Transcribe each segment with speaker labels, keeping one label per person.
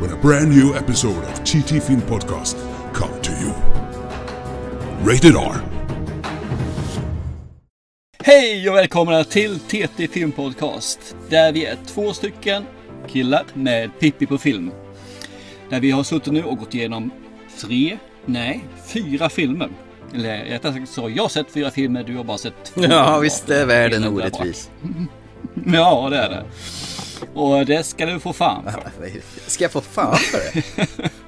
Speaker 1: when a brand new episode of TT Film Podcast come to you. Rated R.
Speaker 2: Hej och välkomna till TT Film Podcast. Där vi är två stycken killar med Pippi på film. Där vi har suttit nu och gått igenom tre, nej, fyra filmer. Eller rättare sagt så, jag har sett fyra filmer, du har bara sett två.
Speaker 3: Ja, visst är världen orättvis.
Speaker 2: Ja, det är det. Och det ska du få fan för.
Speaker 3: Ska jag få fan för det?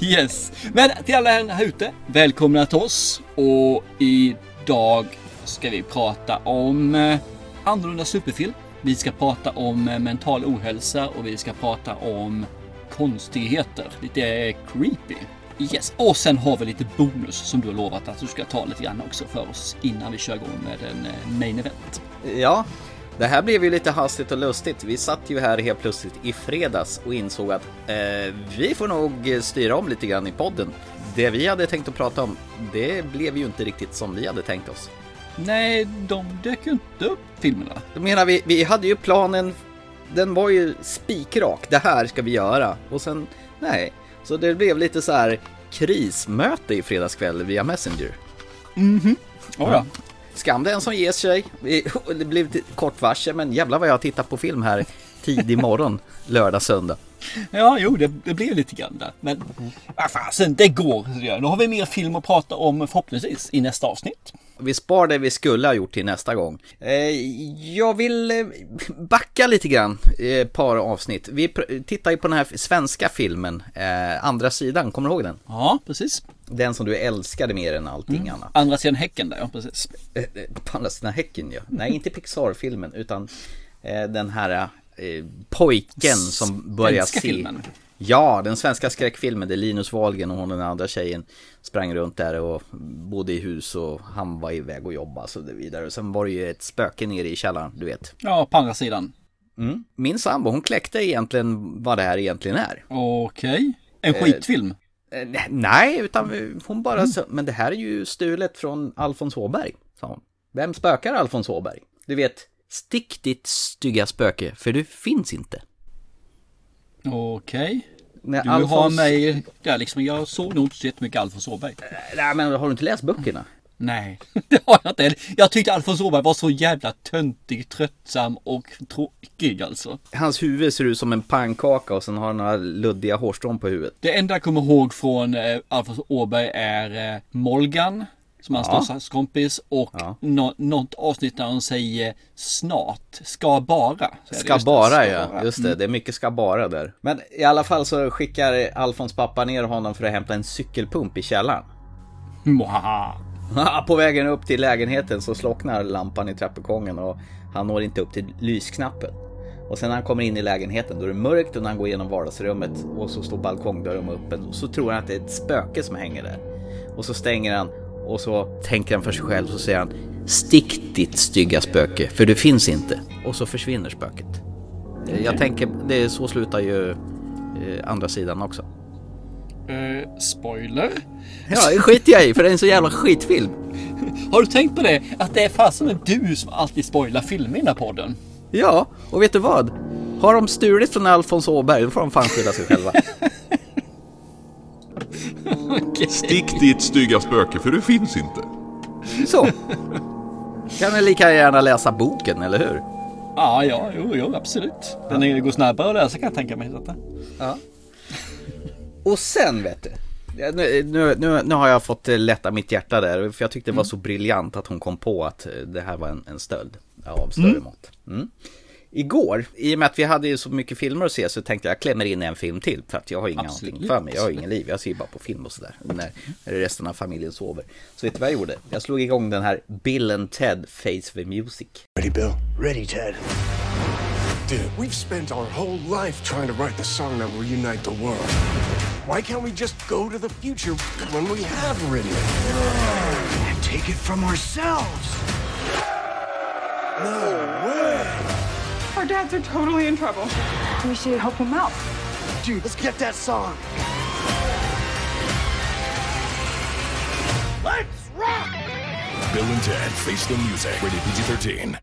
Speaker 2: Yes. Men till alla här ute, välkomna till oss. Och idag ska vi prata om eh, annorlunda superfilm. Vi ska prata om eh, mental ohälsa och vi ska prata om konstigheter. Lite creepy. Yes, och sen har vi lite bonus som du har lovat att du ska ta lite grann också för oss innan vi kör igång med en eh, main event.
Speaker 3: Ja, det här blev ju lite hastigt och lustigt. Vi satt ju här helt plötsligt i fredags och insåg att eh, vi får nog styra om lite grann i podden. Det vi hade tänkt att prata om, det blev ju inte riktigt som vi hade tänkt oss.
Speaker 2: Nej, de dök ju inte upp filmerna.
Speaker 3: Jag menar, vi, vi hade ju planen, den var ju spikrak, det här ska vi göra. Och sen, nej. Så det blev lite så här krismöte i fredagskväll via Messenger.
Speaker 2: Mhm. Oh, ja.
Speaker 3: Skam den som ger sig. Det blev kort varsel, men jävlar vad jag har tittat på film här tidig morgon, lördag, söndag.
Speaker 2: Ja, jo, det, det blev lite grann där. Men vad fasen, det går. Nu har vi mer film att prata om förhoppningsvis i nästa avsnitt.
Speaker 3: Vi spar det vi skulle ha gjort till nästa gång. Eh, jag vill eh, backa lite grann, eh, ett par avsnitt. Vi tittar ju på den här svenska filmen, eh, Andra sidan, kommer du ihåg den?
Speaker 2: Ja, precis.
Speaker 3: Den som du älskade mer än allting annat.
Speaker 2: Andra sidan häcken där, ja precis.
Speaker 3: Eh, eh, På andra sidan häcken ja. Nej, inte Pixar-filmen, utan eh, den här eh, pojken som börjar se...
Speaker 2: filmen.
Speaker 3: Ja, den svenska skräckfilmen där Linus Wahlgren och hon den andra tjejen sprang runt där och bodde i hus och han var iväg och jobbade och så vidare. Och sen var det ju ett spöke nere i källaren, du vet.
Speaker 2: Ja, på andra sidan.
Speaker 3: Mm. Min sambo, hon kläckte egentligen vad det här egentligen är.
Speaker 2: Okej. En skitfilm.
Speaker 3: Eh, nej, utan hon bara så, men det här är ju stulet från Alfons Åberg, sa hon. Vem spökar Alfons Åberg? Du vet, stick ditt stygga spöke, för du finns inte.
Speaker 2: Okej.
Speaker 3: När
Speaker 2: Du har mig där liksom. Jag såg nog inte så jättemycket Alfons Åberg.
Speaker 3: Nej, men har du inte läst böckerna?
Speaker 2: Nej, det har jag inte. Jag tyckte Alfons Åberg var så jävla töntig, tröttsam och tråkig alltså.
Speaker 3: Hans huvud ser ut som en pannkaka och sen har han några luddiga hårstrån på huvudet.
Speaker 2: Det enda jag kommer ihåg från eh, Alfons Åberg är eh, Molgan. Som hans
Speaker 3: Ja.
Speaker 2: ståuppskompis och
Speaker 3: Ja.
Speaker 2: nå- något avsnitt där hon säger snart, ska bara.
Speaker 3: Ska bara ja, just det, det är mycket ska bara där. Men i alla fall så skickar Alfons pappa ner honom för att hämta en cykelpump i källaren.
Speaker 2: Mwahaha.
Speaker 3: På vägen upp till lägenheten så slocknar lampan i trappuppgången och han når inte upp till lysknappen. Och sen när han kommer in i lägenheten då är det mörkt och när han går igenom vardagsrummet och så står balkongdörren öppen och så tror han att det är ett spöke som hänger där. Och så stänger han och så tänker han för sig själv och så säger han Stick ditt stygga spöke för du finns inte. Och så försvinner spöket. Jag tänker, det är så slutar ju eh, andra sidan också.
Speaker 2: Eh, spoiler.
Speaker 3: Ja, det skiter jag i för det är en så jävla skitfilm.
Speaker 2: Har du tänkt på det? Att det är fasen du som alltid spoilar filmer i den här podden.
Speaker 3: Ja, och vet du vad? Har de stulit från Alfons Åberg, då får de fan skylla sig själva.
Speaker 1: Stick ditt stygga spöke för du finns inte.
Speaker 3: Så. Kan ni lika gärna läsa boken, eller hur?
Speaker 2: Ja, ja, jo, jo absolut. Den är- går snabbare där så kan jag tänka mig detta.
Speaker 3: Ja. Och sen vet du. Nu, nu, nu, nu har jag fått eh, lätta mitt hjärta där, för jag tyckte det var så briljant att hon kom på att eh, det här var en, en stöld av större mått. Mm. Igår, i och med att vi hade ju så mycket filmer att se så tänkte jag jag klämmer in en film till för att jag har ingenting
Speaker 2: Absolut.
Speaker 3: för mig. Jag har ingen liv, jag ser bara på film och sådär när resten av familjen sover. Så vet du vad jag gjorde? Jag slog igång den här Bill and Ted Face the Music.
Speaker 4: Ready, Bill? Ready, Ted. Dude, we've spent our whole life trying to write the song that will unite the world. Why can't we just go to the future when we have written it?
Speaker 5: And take it from ourselves.
Speaker 4: No way!
Speaker 6: Our dads are totally in trouble. We should help them out.
Speaker 4: Dude, let's get that song.
Speaker 5: Let's rock!
Speaker 1: Bill and Ted Face the Music. Rated PG-13.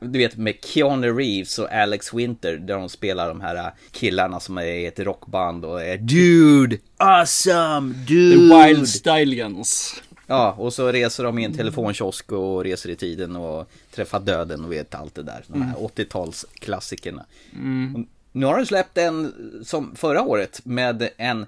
Speaker 3: Du vet med Keanu Reeves och Alex Winter där de spelar de här killarna som är i ett rockband och är Dude! Awesome!
Speaker 2: The
Speaker 3: Dude!
Speaker 2: Wild Stallions.
Speaker 3: Ja, och så reser de i en telefonkiosk och reser i tiden och träffar döden och vet allt det där. De här 80-talsklassikerna. Och Nu har de släppt en som förra året med en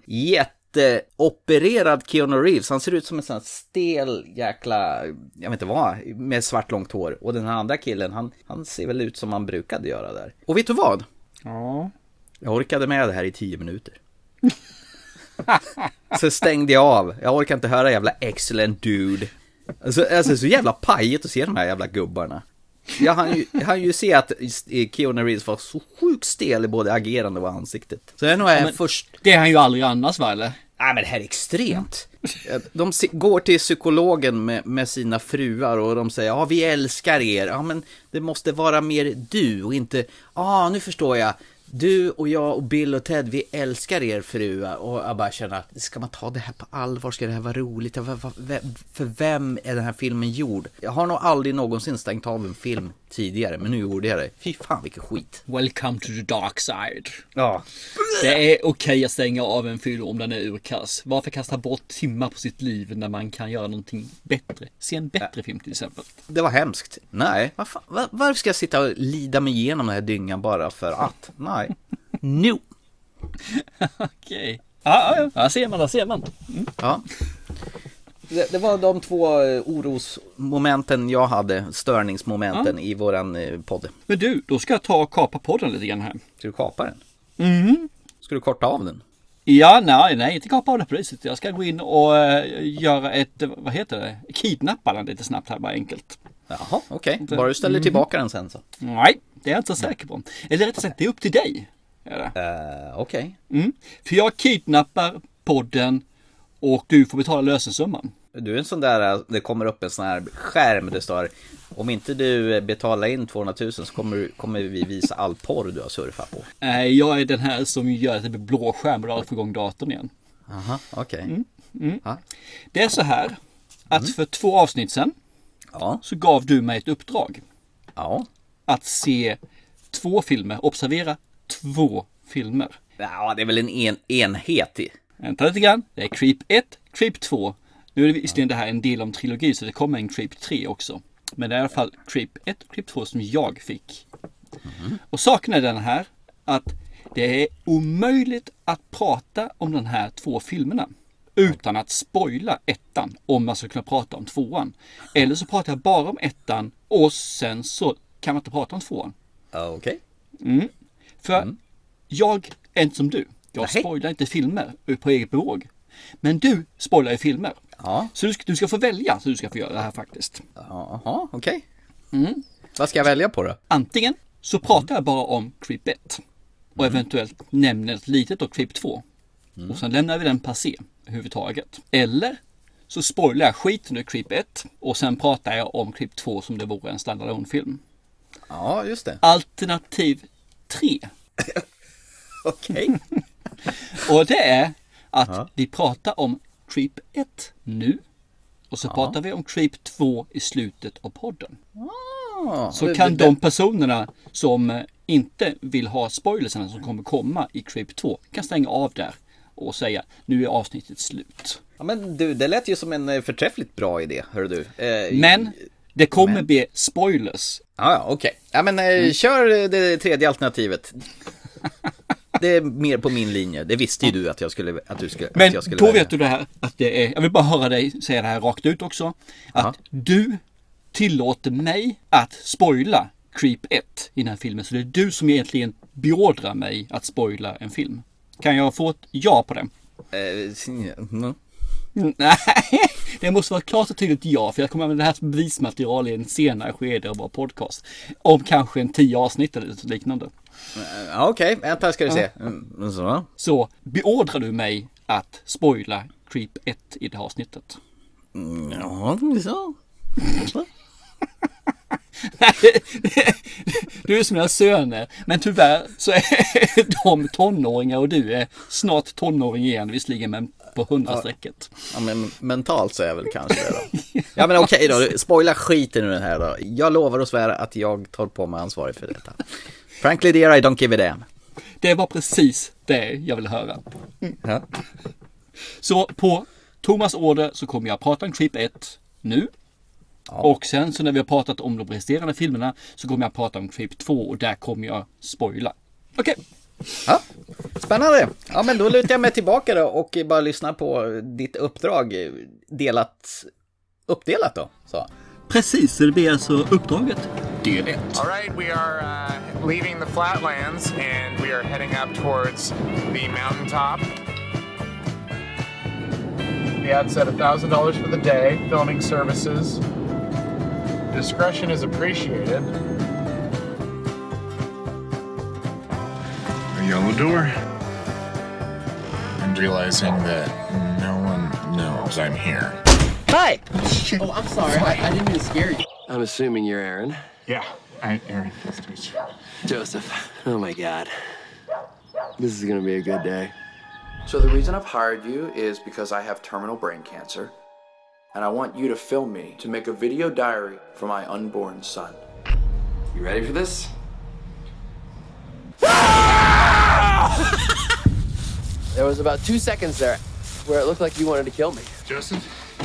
Speaker 3: jätteopererad Keanu Reeves. Han ser ut som en sån här stel jäkla, jag vet inte vad, med svart långt hår. Och den här andra killen, han, han ser väl ut som han brukade göra där. Och vet du vad?
Speaker 2: Ja.
Speaker 3: Jag orkade med det här i tio minuter. så stängde jag av. Jag orkar inte höra jävla excellent dude. Alltså, alltså så jävla pajigt att se de här jävla gubbarna. Jag hann ju, jag hann ju se att Keanu Reeves var så sjukt stel i både agerande och ansiktet. Så det är nog
Speaker 2: men-
Speaker 3: först...
Speaker 2: Det är han ju aldrig annars va eller?
Speaker 3: Nej men det här är extremt. De si- går till psykologen med, med sina fruar och de säger ja vi älskar er. Ja men det måste vara mer du och inte, ja ah, nu förstår jag. Du och jag och Bill och Ted, vi älskar er fruar. Och jag bara känner, att, ska man ta det här på allvar? Ska det här vara roligt? För vem är den här filmen gjord? Jag har nog aldrig någonsin stängt av en film tidigare, men nu gjorde jag det. Fy fan vilken skit.
Speaker 2: Welcome to the dark side.
Speaker 3: Ja.
Speaker 2: Det är okej att stänga av en film om den är urkass. Varför kasta bort timmar på sitt liv när man kan göra någonting bättre? Se en bättre film till exempel.
Speaker 3: Det var hemskt. Nej, vad fan, var, varför ska jag sitta och lida mig igenom den här dyngan bara för att? Nej. No.
Speaker 2: Okej. Ja, ja, ja. Där ser man, där ser man.
Speaker 3: Ja. Det, det var de två eh, orosmomenten jag hade, störningsmomenten i våran eh, podd.
Speaker 2: Men du, då ska jag ta och kapa podden lite grann här.
Speaker 3: Ska du kapa den?
Speaker 2: Mm.
Speaker 3: Ska du korta av den?
Speaker 2: Ja, nej, nej, inte kapa av det på det sättet. Jag ska gå in och eh, göra ett, vad heter det? Kidnappa den lite snabbt här, bara enkelt.
Speaker 3: Jaha, okej. Bara du ställer tillbaka den sen så.
Speaker 2: Nej, det är jag inte så säker på. Eller rättare sagt, det är upp till dig.
Speaker 3: Uh, okej.
Speaker 2: Mm. För jag kidnappar podden och du får betala lösensumman.
Speaker 3: Du är en sån där, eh, det kommer upp en sån här skärm där det står Om inte du betalar in 200 000 så kommer, kommer vi visa all porr du har surfat på.
Speaker 2: Jag är den här som gör att det blir blå skärm och får igång datorn igen.
Speaker 3: Aha, okej.
Speaker 2: Mm.
Speaker 3: Ja.
Speaker 2: Det är så här att för två avsnitt sedan
Speaker 3: Ja,
Speaker 2: så gav du mig ett uppdrag
Speaker 3: ja.
Speaker 2: att se två filmer. Observera två filmer.
Speaker 3: Ja, det är väl en, en enhet i.
Speaker 2: Vänta lite grann. Det är Creep 1, Creep 2. Nu är det visserligen det här en del om trilogi så det kommer en Creep 3 också. Men det är i alla fall Creep 1 och Creep 2 som jag fick. Och saken är den här att det är omöjligt att prata om den här två filmerna utan att spoila ettan om man ska kunna prata om tvåan. Eller så pratar jag bara om ettan och sen så kan man inte prata om tvåan.
Speaker 3: Okej.
Speaker 2: För jag är inte som du. Jag
Speaker 3: Nej.
Speaker 2: spoilar inte filmer på eget bevåg. Men du spoilar ju filmer.
Speaker 3: Ja.
Speaker 2: Så du ska, du ska få välja så du ska få göra det här faktiskt.
Speaker 3: Jaha, okej. Vad ska jag välja på då?
Speaker 2: Antingen så pratar jag bara om Creep 1 och eventuellt nämner ett litet och Creep 2. Och sen lämnar vi den passé överhuvudtaget. Eller så spoilar jag skiten ur Creep 1 och sen pratar jag om Creep 2 som det vore en standalone film.
Speaker 3: Ja, just det.
Speaker 2: Alternativ 3
Speaker 3: Okej.
Speaker 2: Och det är att vi pratar om Creep 1 nu. Och så pratar vi om Creep 2 i slutet av podden. Så
Speaker 3: det-
Speaker 2: kan
Speaker 3: det-
Speaker 2: de personerna som eh, inte vill ha spoilersen som kommer komma i Creep 2 kan stänga av där och säga nu är avsnittet slut.
Speaker 3: Ja, men du, det lät ju som en eh, förträffligt bra idé, hör du. Eh,
Speaker 2: Men det kommer bli spoilers.
Speaker 3: Ja, ja, okej. Ja, men eh, kör eh, det tredje alternativet. Det är mer på min linje. Det visste ju du att jag skulle, att du skulle,
Speaker 2: Men
Speaker 3: att jag skulle
Speaker 2: då
Speaker 3: välja.
Speaker 2: vet du det här att det är, jag vill bara höra dig säga det här rakt ut också. Att du tillåter mig att spoila Creep 1 i den här filmen. Så det är du som egentligen beordrar mig att spoila en film. Kan jag få ett ja på det?
Speaker 3: Eh, sin- mm.
Speaker 2: Nej, det måste vara ett klart och tydligt ja, för jag kommer använda det här som bevismaterial i en senare skede av vår podcast. Om kanske en tio avsnitt eller liknande.
Speaker 3: Ja, Okej, vänta ska vi se. Mm, Så.
Speaker 2: Så beordrar du mig att spoila Creep 1 i det här avsnittet?
Speaker 3: Ja, så.
Speaker 2: Du är som mina söner, men tyvärr så är de tonåringar och du är snart tonåring igen, visserligen men på hundrastrecket.
Speaker 3: Ja, men mentalt så är jag väl kanske det då. Ja, men okej då. Spoila skiten ur den här då. Jag lovar och svär att jag tar på mig ansvaret för detta. Frankly dear, I don't give a damn.
Speaker 2: Det var precis det jag ville höra.
Speaker 3: Ja.
Speaker 2: Så på Thomas order så kommer jag prata om Creep 1 nu. Och sen så när vi har pratat om de resterande filmerna så kommer jag prata om Creep 2 och där kommer jag spoila. Okej,
Speaker 3: Ja, spännande. Ja, men då lutar jag mig tillbaka då och bara lyssnar på ditt uppdrag delat, uppdelat då. Så.
Speaker 2: precis. Så det blir alltså uppdraget del 1.
Speaker 7: All right, we are uh, leaving the flatlands and we are heading up towards the mountaintop. The ad said $1,000 for the day, filming services. Discretion is appreciated. A yellow door. And realizing that no one knows I'm here.
Speaker 3: Hi!
Speaker 8: Oh, I'm sorry. I, I didn't mean to scare you.
Speaker 9: I'm assuming you're Aaron.
Speaker 7: Yeah, I, Aaron, nice to meet you.
Speaker 9: Joseph. Oh my god. This is gonna be a good day.
Speaker 10: So the reason I've hired you is because I have terminal brain cancer. And I want you to film me to make a video diary for my unborn son.
Speaker 9: You ready for this? there was about two seconds there where it looked like you wanted to kill me.
Speaker 7: Joseph, I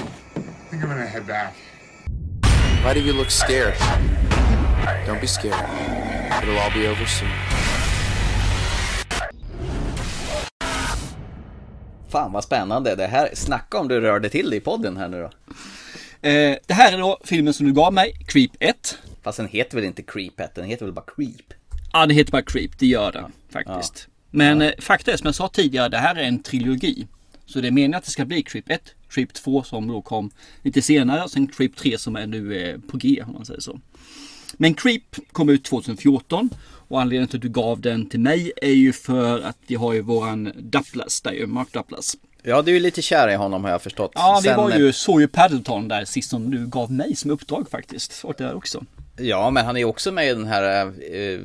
Speaker 7: think I'm gonna head back.
Speaker 10: Why do you look scared? Don't be scared. It'll all be over soon.
Speaker 3: Fan vad spännande. Det här, snacka om du rörde till dig i podden här nu då.
Speaker 2: Eh, det här är då filmen som du gav mig, Creep 1.
Speaker 3: Fast den heter väl inte Creepet, den heter väl bara Creep.
Speaker 2: Ja, det heter bara Creep, det gör den faktiskt. Men eh, fakta är som jag sa tidigare, det här är en trilogi. Så det är meningen att det ska bli Creep 1, Creep 2 som då kom lite senare och sen Creep 3 som är nu eh, på G om man säger så. Men Creep kom ut 2014 och anledningen till att du gav den till mig är ju för att vi har ju våran Duplass där ju, Mark Duplass.
Speaker 3: Ja, du är lite kär i honom har jag förstått.
Speaker 2: Ja, vi
Speaker 3: Sen-
Speaker 2: var ju, såg ju Paddleton där sist som du gav mig som uppdrag faktiskt. Och där också.
Speaker 3: Ja, men han är ju också med i den här eh,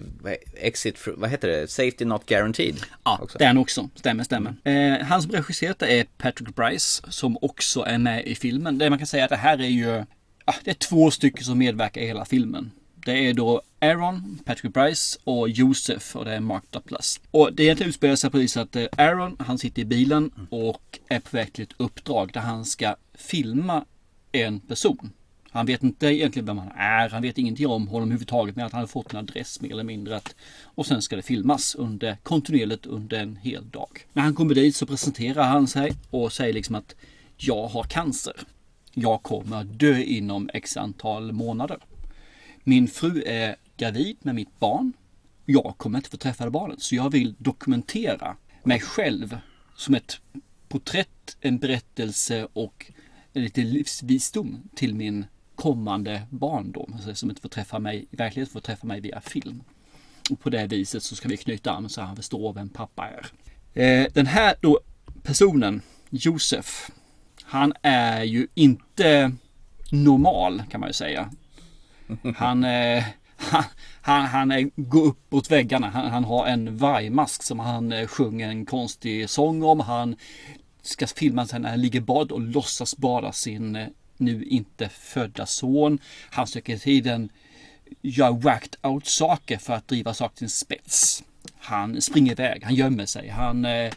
Speaker 3: Exit, vad heter det? Safety Not Guaranteed.
Speaker 2: Ja,
Speaker 3: också.
Speaker 2: den också. Stämmer, stämmer. Eh, han som regisserat det är Patrick Bryce som också är med i filmen. Det man kan säga att det här är ju, ah, det är två stycken som medverkar i hela filmen. Det är då Aaron, Patrick Bryce och Josef och det är Mark Duplass. Och det egentligen utspelar sig precis att eh, Aaron, han sitter i bilen och är på väg till ett uppdrag där han ska filma en person. Han vet inte egentligen vem han är, han vet ingenting om honom överhuvudtaget men att han har fått en adress mer eller mindre. Att, och sen ska det filmas under, kontinuerligt under en hel dag. När han kommer dit så presenterar han sig och säger liksom att jag har cancer. Jag kommer att dö inom x antal månader. Min fru är gravid med mitt barn. Jag kommer inte få träffa det barnet så jag vill dokumentera mig själv som ett porträtt, en berättelse och lite livsvisdom till min kommande barndom. Alltså, som inte får träffa mig i verkligheten, får träffa mig via film. Och på det viset så ska vi knyta an så han förstår vem pappa är. Eh, den här då personen, Josef, han är ju inte normal kan man ju säga. Han, eh, han, han, han är, går mot väggarna. Han, han har en vargmask som han eh, sjunger en konstig sång om. Han ska filma sig när han ligger i bad och låtsas bada sin eh, nu inte födda son. Han söker tiden gör whacked out saker för att driva saker till en spets. Han springer iväg, han gömmer sig, han eh,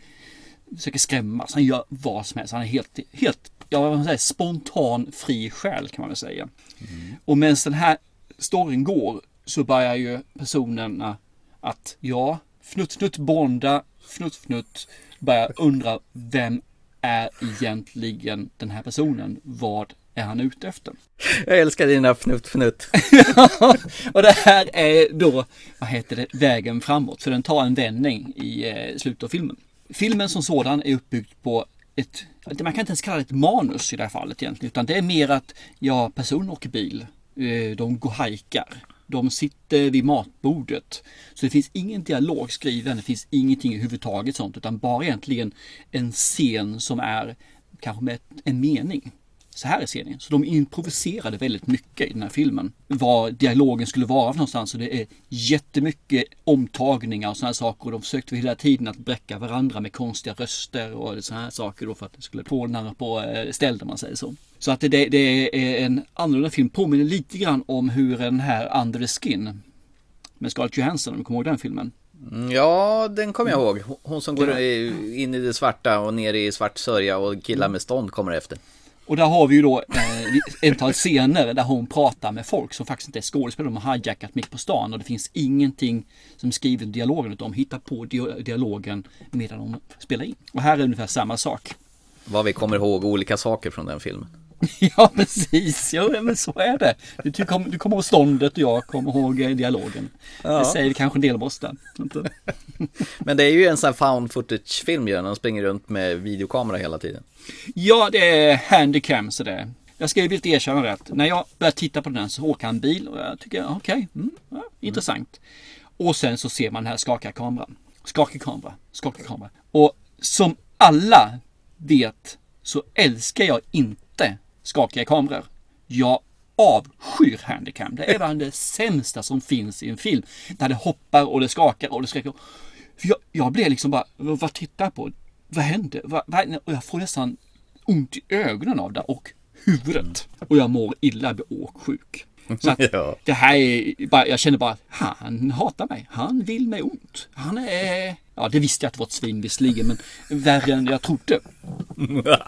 Speaker 2: försöker skrämmas, han gör vad som helst. Han är helt, helt ja, vad man säger, spontan fri själ kan man väl säga. Och medan den här storyn går så börjar ju personerna att ja, fnutt fnutt bonda, fnutt fnutt börjar undra vem är egentligen den här personen? Vad är han ute efter?
Speaker 3: Jag älskar dina fnutt fnutt.
Speaker 2: och det här är då, vad heter det, vägen framåt. För den tar en vändning i eh, slutet av filmen. Filmen som sådan är uppbyggd på ett, man kan inte ens kalla det ett manus i det här fallet egentligen. Utan det är mer att, ja, personen åker bil. Eh, de går hajkar. De sitter vid matbordet. Så det finns ingen dialog skriven. Det finns ingenting överhuvudtaget sånt. Utan bara egentligen en scen som är kanske med en mening. Så här är scenen. Så de improviserade väldigt mycket i den här filmen. Vad dialogen skulle vara för någonstans. Så det är jättemycket omtagningar och sådana här saker. Och de försökte hela tiden att bräcka varandra med konstiga röster och sådana här saker. Då för att det skulle här på eh, ställ om man säger så. Så att det, det är en annorlunda film. Påminner lite grann om hur den här Under the Skin med Scarlett Johansson, om du kommer ihåg den filmen.
Speaker 3: Mm, Ja, den kommer jag ihåg. Hon- som går in i det svarta och ner i svart sörja och killar med stånd kommer efter.
Speaker 2: Och där har vi ju då eh, ett antal scener där hon pratar med folk som faktiskt inte är skådespelare. De har hijackat mitt på stan och det finns ingenting som skriver dialogen utan de hittar på dialogen medan de spelar in. Och här är ungefär samma sak.
Speaker 3: Vad vi kommer ihåg olika saker från den filmen.
Speaker 2: Ja precis, ja men så är det. Du, ty- kom, du kommer ihåg ståndet och jag kommer ihåg eh, dialogen.
Speaker 3: Ja.
Speaker 2: Det säger kanske en del om oss där.
Speaker 3: Men det är ju en sån här found footage-film ju. De springer runt med videokamera hela tiden.
Speaker 2: Ja, det är handicam så det. Jag ska ju villigt erkänna det att när jag börjar titta på den så åker han bil och jag tycker okej, mm, ja, intressant. Och sen så ser man den här skakiga kameran. Skakig kamera, skakig kamera. Och som alla vet så älskar jag inte skakiga kameror. Jag avskyr handicam. Det är bland det sämsta som finns i en film. Där det hoppar och det skakar och det. För jag, jag blir liksom bara, vad tittar jag på? Vad händer? Vad, vad, och jag får nästan ont i ögonen av det och huvudet. Och jag mår illa, blir åksjuk. Så att
Speaker 3: Ja.
Speaker 2: det här är bara, jag känner bara att han hatar mig. Han vill mig ont. Han är, ja det visste jag att det var ett svin visserligen, men värre än jag trodde.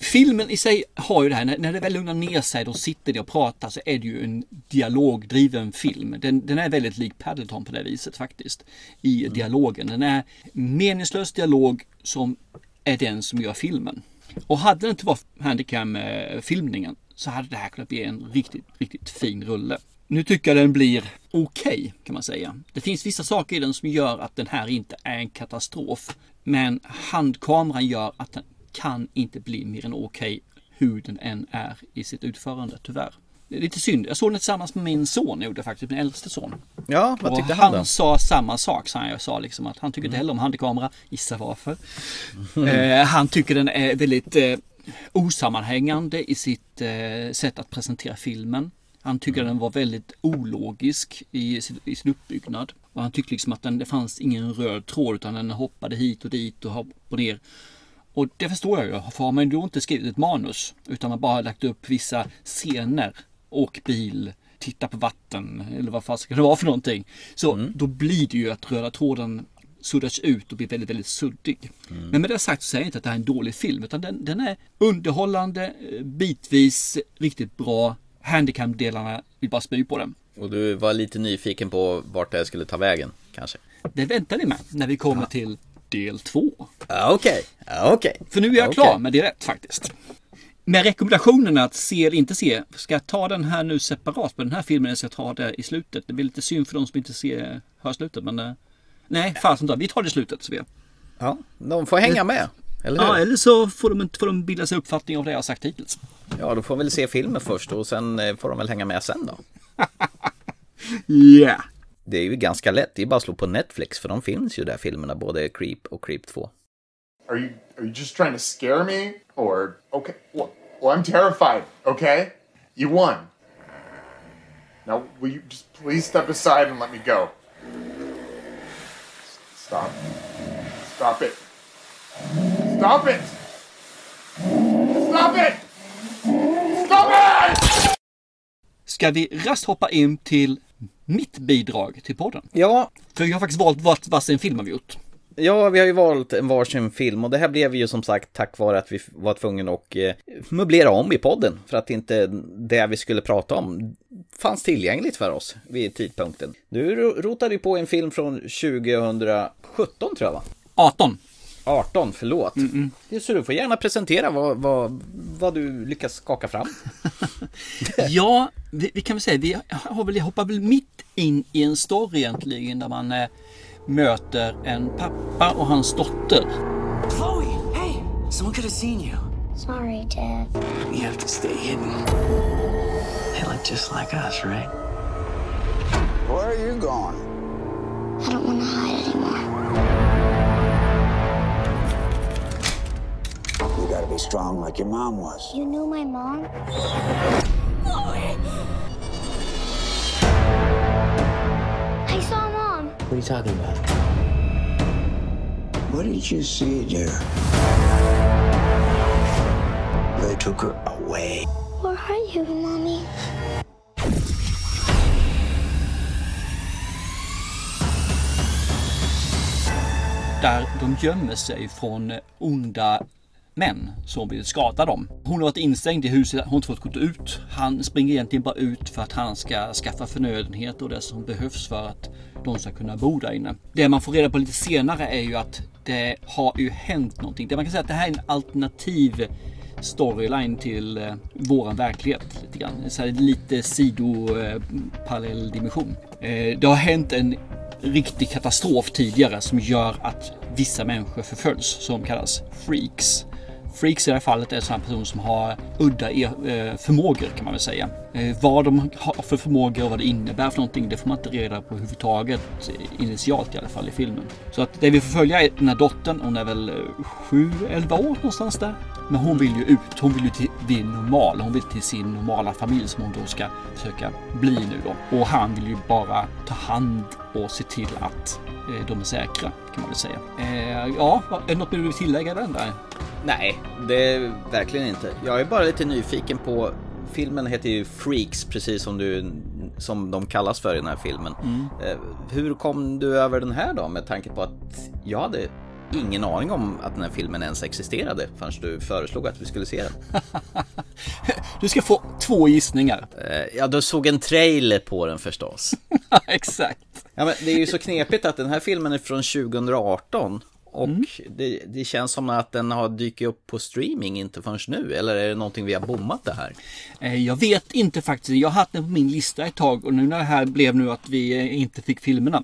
Speaker 2: Filmen i sig har ju det här, när, när det väl lugnar ner sig, då sitter de och pratar så är det ju en dialogdriven film. Den, den är väldigt lik Paddleton på det viset faktiskt. I dialogen. Den är meningslös dialog som är den som gör filmen. Och hade det inte varit handicam-filmningen så hade det här kunnat bli en riktigt, riktigt fin rulle. Nu tycker jag den blir okej kan man säga. Det finns vissa saker i den som gör att den här inte är en katastrof. Men handkameran gör att den kan inte bli mer än okej hur den än är i sitt utförande, tyvärr. Det är lite synd. Jag såg den tillsammans med min son, jag gjorde faktiskt, min äldste son.
Speaker 3: Ja, vad tyckte han
Speaker 2: han
Speaker 3: då? Mm.
Speaker 2: sa samma sak, sa han. Jag sa liksom att han tycker inte heller om handkamera. Gissa varför. Eh, han tycker den är väldigt eh, osammanhängande i sitt eh, sätt att presentera filmen. Han tycker
Speaker 3: Mm.
Speaker 2: den var väldigt ologisk i sin, i sin uppbyggnad. Och han tyckte liksom att den, det fanns ingen röd tråd utan den hoppade hit och dit och hopp och ner. Och det förstår jag ju. För har man då inte skrivit ett manus utan man bara lagt upp vissa scener. Åk bil, titta på vatten eller vad fan ska det vara för någonting. Så
Speaker 3: Mm.
Speaker 2: då blir det ju att röda tråden suddas ut och blir väldigt, väldigt suddig.
Speaker 3: Mm.
Speaker 2: Men med det sagt så säger jag inte att det här är en dålig film utan den, den är underhållande, eh, bitvis riktigt bra. Handicam-delarna vill bara spy på den.
Speaker 3: Och du var lite nyfiken på vart det skulle ta vägen, kanske?
Speaker 2: Det väntar ni med när vi kommer till del två.
Speaker 3: Okej, ja, okej.
Speaker 2: För nu är jag
Speaker 3: Okej.
Speaker 2: klar med det rätt faktiskt. Med rekommendationen att se eller inte se, ska jag ta den här nu separat på den här filmen eller ska jag ta det i slutet? Det blir lite synd för de som inte ser, hör slutet men eh, Nej, fasen ta. Vi tar det i slutet. Så vi.
Speaker 3: Ja, de får hänga med. Eller?
Speaker 2: Ja, eller så får de, får de bilda sig uppfattning av det jag har sagt hittills.
Speaker 3: Ja, då får väl se filmen först och sen eh, får de väl hänga med sen då.
Speaker 2: Ja. Yeah.
Speaker 3: Det är ju ganska lätt, det är bara att slå på Netflix för de finns ju där filmerna, både Creep och Creep 2.
Speaker 7: Are you are you just trying to scare me or okay? Well, well, I'm terrified. Okay, you won. Now, will you just please step aside and let me go? Stop. Stop it. Stop it. Stop it. Stop it!
Speaker 2: Ska vi rast hoppa in till mitt bidrag till podden?
Speaker 3: Ja,
Speaker 2: För jag har faktiskt valt vart varsin film har vi gjort.
Speaker 3: Ja, vi har ju valt en varsin film och det här blev ju som sagt tack vare att vi var tvungna att eh, möblera om i podden för att inte det vi skulle prata om fanns tillgängligt för oss vid tidpunkten. Du ro- rotade ju på en film från 2017 tror jag va?
Speaker 2: 18.
Speaker 3: 18, förlåt. Så du får gärna presentera vad, vad, vad du lyckas skaka fram.
Speaker 2: Ja, vi, vi kan väl säga, vi har väl, hoppar väl mitt in i en story egentligen där man eh, möter en pappa och hans dotter.
Speaker 5: Chloe, hey, Someone could have seen you.
Speaker 11: Sorry, Dad.
Speaker 5: We have to stay hidden. They look just like us, right?
Speaker 12: Where are you going?
Speaker 11: I don't want to hide anymore.
Speaker 12: Be strong like your mom was.
Speaker 11: You knew my mom? I saw mom.
Speaker 5: What are you talking about?
Speaker 12: What did you see, dear? They took her away.
Speaker 11: Where are you, mommy?
Speaker 2: Där de gömmer sig från eh, onda men som vill skada dem. Hon har varit instängd i huset, hon har inte fått gå ut. Han springer egentligen bara ut för att han ska skaffa förnödenheter och det som behövs för att de ska kunna bo där inne. Det man får reda på lite senare är ju att det har ju hänt någonting. Det man kan säga att det här är en alternativ storyline till eh, våran verklighet. Lite, grann. Så här, lite sido eh, parallell dimension. Eh, det har hänt en riktig katastrof tidigare som gör att vissa människor förföljs som kallas freaks. Freaks i det här fallet är sådana personer som har udda e- eh, förmågor kan man väl säga. Eh, vad de har för förmågor och vad det innebär för någonting det får man inte reda på överhuvudtaget eh, initialt i alla fall i filmen. Så att det vi får följa är den här dottern, hon är väl 7-11 år någonstans där. Men hon vill ju ut, hon vill ju till, bli normal, hon vill till sin normala familj som hon då ska försöka bli nu då. Och han vill ju bara ta hand och se till att de är säkra kan man väl säga. Eh, ja, är det något du vill tillägga den där?
Speaker 3: Nej, det är verkligen inte. Jag är bara lite nyfiken på Filmen heter ju Freaks, precis som, du, som de kallas för i den här filmen.
Speaker 2: Mm.
Speaker 3: Eh, Hur kom du över den här då? Med tanke på att jag hade ingen aning om att den här filmen ens existerade förrän du föreslog att vi skulle se den.
Speaker 2: Du ska få två gissningar.
Speaker 3: Eh, Ja, du såg en trailer på den förstås.
Speaker 2: Exakt.
Speaker 3: Ja, men det är ju så knepigt att den här filmen är från 2018 och
Speaker 2: Mm.
Speaker 3: det, det känns som att den har dykt upp på streaming inte förrän nu. Eller är det någonting vi har bommat det här?
Speaker 2: Eh, Jag vet inte faktiskt. Jag har haft den på min lista ett tag och nu när det här blev nu att vi inte fick filmerna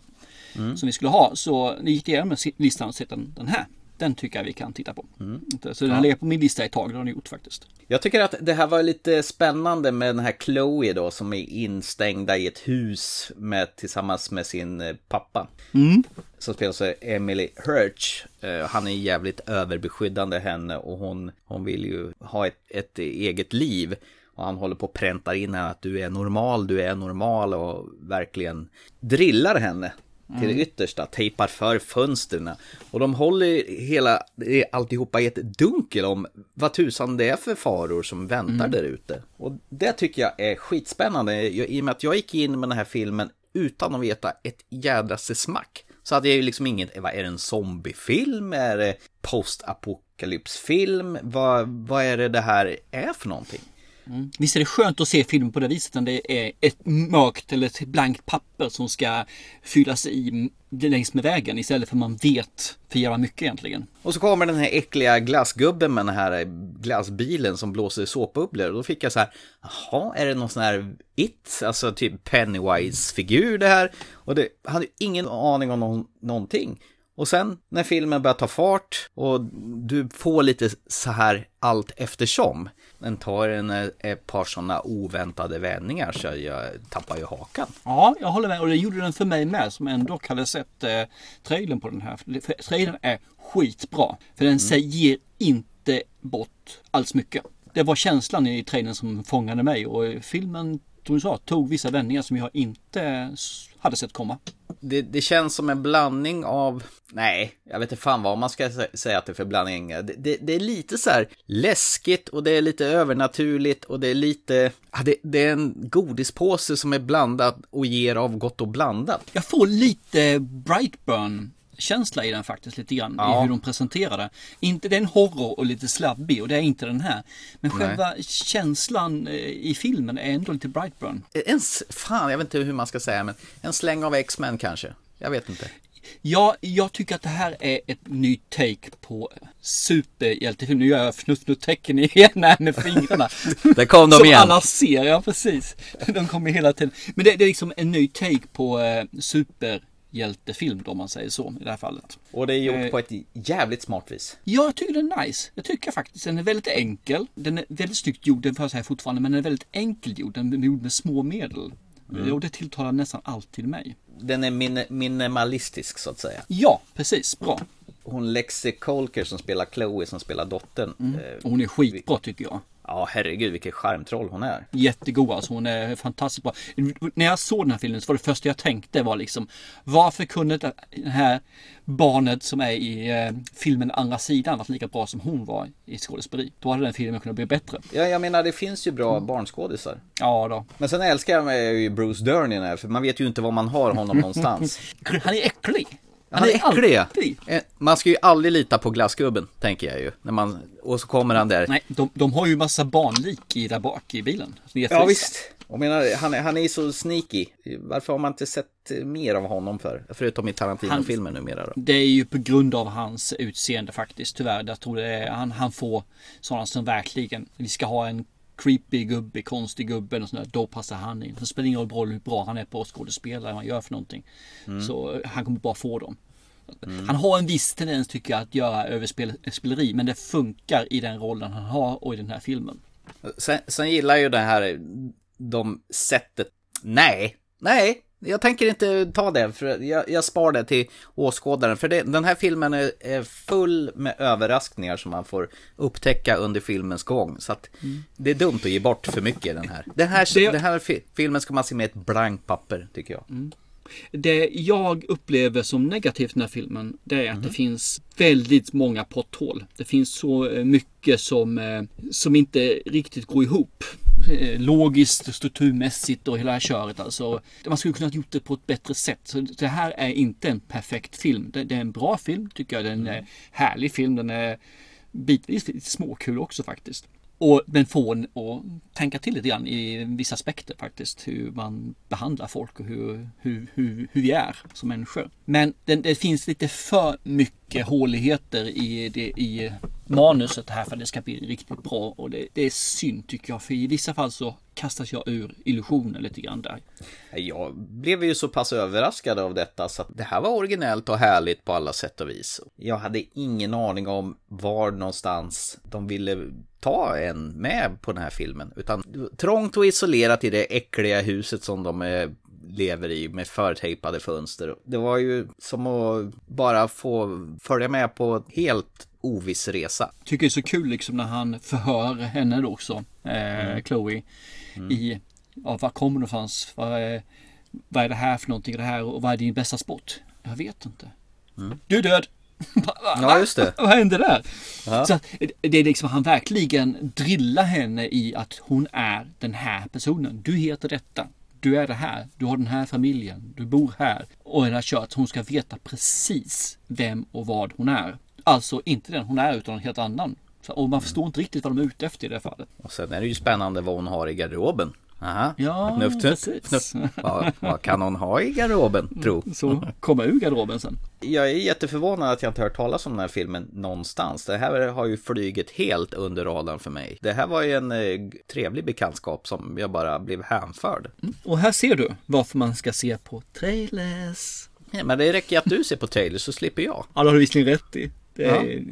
Speaker 2: som vi skulle ha så gick jag igenom listan och sett den, den här. Den tycker jag vi kan titta på. Så den har
Speaker 3: Ja.
Speaker 2: legat på min lista ett tag, det har den gjort faktiskt.
Speaker 3: Jag tycker att det här var lite spännande med den här Chloe då som är instängda i ett hus med, tillsammans med sin eh, pappa.
Speaker 2: Mm.
Speaker 3: Som spelas av Emily Hirsch. Eh, Han är jävligt överbeskyddande henne och hon, hon vill ju ha ett, ett eget liv. Och han håller på att pränta in henne att du är normal, du är normal och verkligen drillar henne till det
Speaker 2: Mm.
Speaker 3: yttersta, tejpar för fönstren. Och de håller hela, det alltihopa i ett dunkel om vad tusan det är för faror som väntar
Speaker 2: Mm.
Speaker 3: där ute. Och det tycker jag är skitspännande, Jag- i och med att jag gick in med den här filmen utan att veta ett jädraste smack. Så hade jag ju liksom inget, vad är det en zombiefilm? Är det postapokalypsfilm? Vad, vad är det det här är för någonting?
Speaker 2: Mm. Visst är det skönt att se filmen på det viset när det är ett mörkt eller ett blankt papper som ska fyllas i längs med vägen istället för man vet för jävla mycket egentligen.
Speaker 3: Och så kommer den här äckliga glassgubben med den här eh, glassbilen som blåser såpbubblor. Och då fick jag så här, jaha, är det någon sån här It? Alltså typ Pennywise-figur det här? Och det hade ingen aning om någon, någonting. Och sen när filmen börjar ta fart och du får lite så här allt eftersom. Den tar en, ett par sådana oväntade vändningar så jag tappar ju hakan.
Speaker 2: Ja, jag håller med och det gjorde den för mig med som ändå hade sett eh, trailern på den här. För trailern är skitbra. För den säger ger inte bort alls mycket. Det var känslan i trailern som fångade mig och filmen, som du sa, tog vissa vändningar som jag inte s- hade sett komma.
Speaker 3: Det, det känns som en blandning av, nej, jag vet inte fan vad man ska sä- säga att det är för blandning. Det, det, det är lite så här läskigt och det är lite övernaturligt och det är lite, ja, det, det är en godispåse som är blandad och ger av gott och blandat.
Speaker 2: Jag får lite Brightburn känsla i den faktiskt lite grann
Speaker 3: Ja.
Speaker 2: i hur de presenterar det. Inte, det är horror och lite slabbig och det är inte den här. Men
Speaker 3: Nej.
Speaker 2: själva känslan eh, i filmen är ändå lite Brightburn.
Speaker 3: En, fan, jag vet inte hur man ska säga, men en släng av X-Men kanske. Jag vet inte.
Speaker 2: Ja, jag tycker att det här är ett nytt take på superhjältefilm. Nu gör jag fnutt-fnutt-tecken igen här med fingrarna.
Speaker 3: Där kom de
Speaker 2: Som
Speaker 3: igen.
Speaker 2: alla ser, ja precis. De kommer hela tiden. Men det, det är liksom en ny take på eh, superhjältefilm då om man säger så i det här fallet.
Speaker 3: Och det är gjort
Speaker 2: Eh,
Speaker 3: på ett jävligt smart vis.
Speaker 2: Ja, jag tycker den är nice. Jag tycker faktiskt den är väldigt enkel. Den är väldigt snyggt gjord, den får jag säga fortfarande, men den är väldigt enkel gjord. Den är gjord med små medel.
Speaker 3: Mm.
Speaker 2: Och det tilltalar nästan alltid mig.
Speaker 3: Den är min minimalistisk så att säga.
Speaker 2: Ja, precis. Bra.
Speaker 3: Hon Lexi Colker som spelar Chloe som spelar dottern.
Speaker 2: Mm.
Speaker 3: eh,
Speaker 2: Och hon är skitbra tycker jag.
Speaker 3: Ja, herregud vilket charmtroll hon är.
Speaker 2: Jättegod alltså, hon är fantastiskt bra. När jag såg den här filmen så var det första jag tänkte var liksom Varför kunde det här barnet som är i eh, filmen Andra sidan varit lika bra som hon var i skådespeleri? Då hade den filmen kunnat bli bättre.
Speaker 3: Ja, jag menar det finns ju
Speaker 2: Mm.
Speaker 3: bra barnskådisar.
Speaker 2: Ja då.
Speaker 3: Men sen älskar jag ju Bruce Dern i den här, för man vet ju inte var man har honom någonstans.
Speaker 2: Han är äcklig.
Speaker 3: Han är äcklig Eh, Man ska ju aldrig lita på glassgubben, tänker jag ju. När man, och så kommer han där.
Speaker 2: Nej, de, de har ju massa barnlik i där bak i bilen.
Speaker 3: Ja visst. Jag menar, han, är- han är ju så sneaky. Varför har man inte sett mer av honom för? Förutom i Tarantino-filmer numera då.
Speaker 2: Det är ju på grund av hans utseende faktiskt, tyvärr. Jag tror det är, han, han får sådana som verkligen, vi ska ha en creepy gubbe, konstig gubbe och sådär, då passar han in. Det spelar ingen roll hur bra han är på att skådespela, vad han gör för någonting.
Speaker 3: Mm.
Speaker 2: Så eh, han kommer bara få dem. Han har en viss tendens tycker jag att göra överspeleri, men det funkar i den rollen han har och i den här filmen.
Speaker 3: Sen, sen gillar jag ju det här, de sättet. Nej, nej, jag tänker inte ta det. För jag, jag spar det till åskådaren. För det, den här filmen är, är full med överraskningar som man får upptäcka under filmens gång. Så att det är dumt att ge bort för mycket i den här. Den här,
Speaker 2: Det-
Speaker 3: den här fi- filmen ska man se med ett blankt papper, tycker jag.
Speaker 2: Det jag upplever som negativt i den här filmen, det är att
Speaker 3: Mhm.
Speaker 2: det finns väldigt många potthål. Det finns så eh, mycket som, eh, som inte riktigt går ihop. Eh, Logiskt, strukturmässigt och hela det här köret. Alltså, man skulle kunna ha gjort det på ett bättre sätt. Så det här är inte en perfekt film. Det, det är en bra film tycker jag. Det är en
Speaker 3: Mm.
Speaker 2: härlig film. Den är bitvis lite småkul också faktiskt. Och, men få en att tänka till lite grann i vissa aspekter faktiskt. Hur man behandlar folk och hur, hur, hur, hur vi är som människor. Men det, det finns lite för mycket håligheter i, det, i manuset här för att det ska bli riktigt bra. Och det, det är synd tycker jag. För i vissa fall så kastas jag ur illusionen lite grann där.
Speaker 3: Jag blev ju så pass överraskad av detta så att det här var originellt och härligt på alla sätt och vis. Jag hade ingen aning om var någonstans de ville ta en med på den här filmen. Utan trångt och isolerat i det äckliga huset som de eh, lever i med förtejpade fönster. Det var ju som att bara få följa med på helt oviss resa.
Speaker 2: Tycker det är så kul liksom när han förhör henne då också, eh,
Speaker 3: Mm.
Speaker 2: Chloe. I, ja, var kommer du någonstans? Vad är, vad är det här för någonting? Det här, och vad är din bästa sport? Jag vet inte. Du är död!
Speaker 3: Ja, just det.
Speaker 2: Vad hände där?
Speaker 3: Ja.
Speaker 2: Så att, det är liksom han verkligen drillar henne i att hon är den här personen. Du heter detta. Du är det här. Du har den här familjen. Du bor här. Och hela kört. Hon ska veta precis vem och vad hon är. Alltså inte den hon är utan en helt annan. Och man förstår inte riktigt vad de är ute efter i det här fallet.
Speaker 3: Och sen är det ju spännande vad hon har i garderoben. Aha.
Speaker 2: Ja, precis.
Speaker 3: Vad, vad kan hon ha i garderoben, tro?
Speaker 2: Så komma ur garderoben sen.
Speaker 3: Jag är jätteförvånad att jag inte hört talas om den här filmen någonstans. Det här har ju flugit helt under radarn för mig. Det här var ju en eh, trevlig bekantskap som jag bara blev hänförd.
Speaker 2: Och här ser du varför man ska se på trailers.
Speaker 3: Ja, men det räcker ju att du ser på trailer så slipper jag.
Speaker 2: Ja, det har du visserligen rätt i. Det
Speaker 3: Ja.
Speaker 2: är,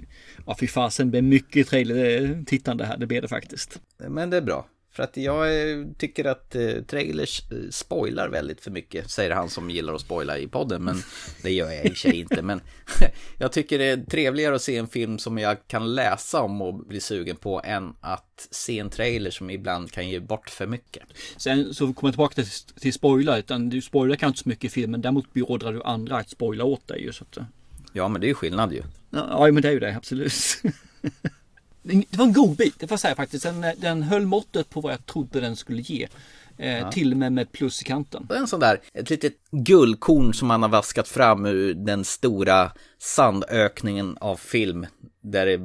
Speaker 2: ja, fy fasen, det blir mycket trailer-tittande här. Det blir det faktiskt.
Speaker 3: Men det är bra. För att jag eh, tycker att eh, trailers eh, spoilar väldigt för mycket, säger han som gillar att spoila i podden, men det gör jag i och sig inte. Men jag tycker det är trevligare att se en film som jag kan läsa om och bli sugen på än att se en trailer som ibland kan ge bort för mycket.
Speaker 2: Sen så kommer jag tillbaka till, till spoiler. Utan du spoilar kanske inte så mycket i filmen. Däremot beordrar du andra att spoila åt dig. ju, Så att,
Speaker 3: Ja, men det är ju skillnad ju.
Speaker 2: ja, men det är ju det, absolut. Det var en god bit, det får jag säga faktiskt. Den, den höll måttet på vad jag trodde den skulle ge. Eh,
Speaker 3: Ja.
Speaker 2: Till och med med plus i kanten.
Speaker 3: En sån där, ett litet guldkorn som man har vaskat fram ur den stora sandökningen av film. Där det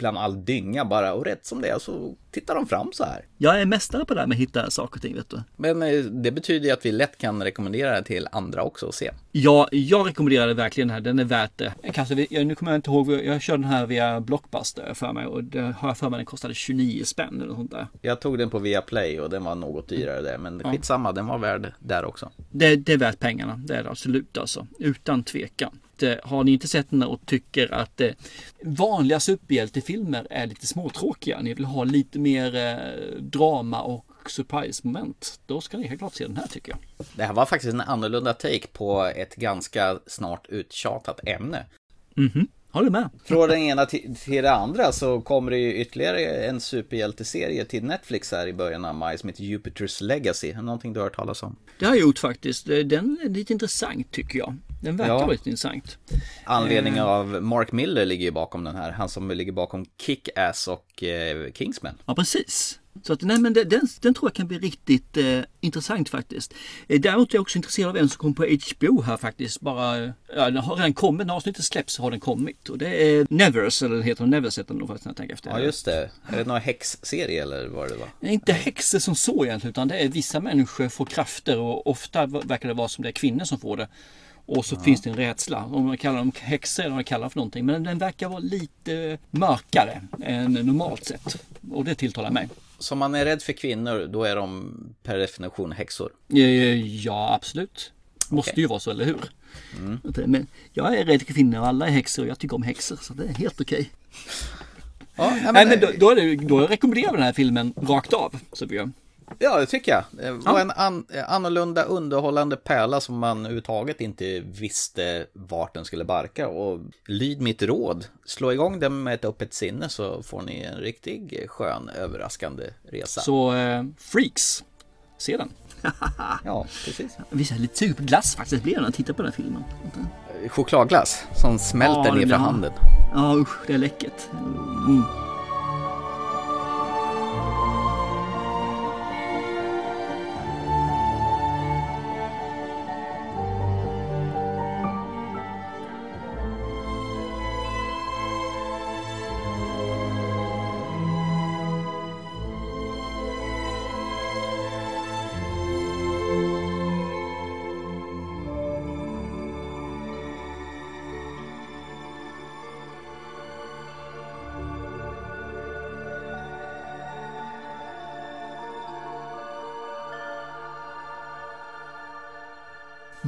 Speaker 3: bland all dynga bara och rätt som det är så tittar de fram så här.
Speaker 2: Jag är mästare på det här med att hitta saker och ting, vet du.
Speaker 3: Men eh, det betyder ju att vi lätt kan rekommendera det till andra också och se.
Speaker 2: Ja, jag rekommenderar det verkligen den här. Den är värt det. Kanske, jag, nu kommer jag inte ihåg, jag körde den här via Blockbuster för mig och det har jag för mig den kostade 29 spänn eller sånt där.
Speaker 3: Jag tog den på Viaplay och den var något dyrare där, men
Speaker 2: Ja.
Speaker 3: skitsamma, den var värd där också.
Speaker 2: Det, det är värt pengarna, det är det absolut alltså. Utan tvekan. Det- Har ni inte sett den och tycker att eh, vanliga superhjältefilmer är lite småtråkiga, ni vill ha lite mer eh, drama och surprise-moment, då ska ni helt klart se den här tycker jag.
Speaker 3: Det här var faktiskt en annorlunda take på ett ganska snart uttjatat ämne.
Speaker 2: Mhm, håller med.
Speaker 3: Från den ena till, till det andra så kommer det ju ytterligare en superhjälteserie till Netflix här i början av maj som heter Jupiters Legacy. Någonting du har hört talas om?
Speaker 2: Det har jag gjort faktiskt. Den är lite intressant tycker jag. Den verkar
Speaker 3: Ja.
Speaker 2: lite intressant.
Speaker 3: Anledning
Speaker 2: Eh,
Speaker 3: av Mark Miller ligger ju bakom den här. Han som ligger bakom Kick-Ass och eh, Kingsman.
Speaker 2: Ja, precis. Så att, nej, men den, den, den tror jag kan bli riktigt eh, intressant faktiskt. Eh, däremot är jag också intresserad av en som kom på HBO här faktiskt. Bara, ja, den har redan kommit, när avsnittet släpps har den kommit. Och det är Nevers, eller heter den Nevers heter den faktiskt när jag tänker efter.
Speaker 3: Ja just det. Är det någon häxserie eller vad det var?
Speaker 2: Är inte häxor som så egentligen, utan det är vissa människor får krafter och ofta verkar det vara som det är kvinnor som får det. Och så finns det en rädsla. Om man kallar dem häxor eller vad man kallar för någonting. Men den verkar vara lite mörkare än normalt sett. Och det tilltalar mig.
Speaker 3: Så om man är rädd för kvinnor, då är de per definition häxor?
Speaker 2: Ja, absolut. Måste ju vara så, eller hur? Men jag är rädd för kvinnor och alla är häxor och jag tycker om häxor. Så det är helt okej.
Speaker 3: Ja, nej,
Speaker 2: Nej, men då, då, det, då rekommenderar vi den här filmen rakt av. Så vi gör.
Speaker 3: Ja, det tycker jag. Det var en an, annorlunda underhållande pärla som man överhuvudtaget inte visste vart den skulle barka. Och lyd mitt råd. Slå igång den med ett öppet sinne så får ni en riktig skön överraskande resa.
Speaker 2: Så eh, Freaks, se den.
Speaker 3: ja, precis.
Speaker 2: Vi är lite sugen på glass faktiskt, blir det när jag tittar på den här filmen.
Speaker 3: Chokladglass som smälter
Speaker 2: Ja,
Speaker 3: ner för
Speaker 2: ja.
Speaker 3: handen.
Speaker 2: Ja usch, det är läckert. Mm.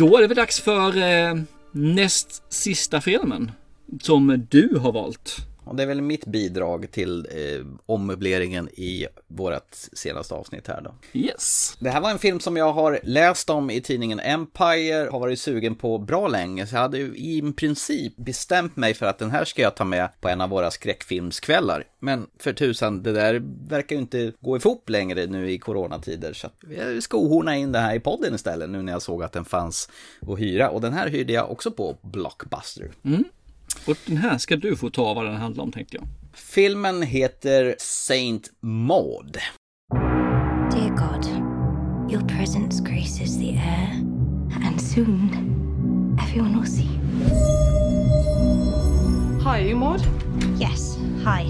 Speaker 2: Då är det väl dags för eh, näst sista filmen. Som du har valt.
Speaker 3: Och det är väl mitt bidrag till eh, ommöbleringen i vårt senaste avsnitt här då.
Speaker 2: Yes.
Speaker 3: Det här var en film som jag har läst om i tidningen Empire, har varit sugen på bra länge, så jag hade ju i princip bestämt mig för att den här ska jag ta med på en av våra skräckfilmskvällar. Men för tusan, det där verkar ju inte gå ihop längre nu i coronatider, så jag ska ohorna in det här i podden istället nu när jag såg att den fanns att hyra. Och den här hyrde jag också på Blockbuster.
Speaker 2: Mm. Och den här ska du få ta vad den handlar om tänkte jag.
Speaker 3: Filmen heter Saint Maud.
Speaker 11: Dear God, your presence graces the air, and soon everyone will see.
Speaker 6: Hi, you Maud?
Speaker 11: Yes, hi.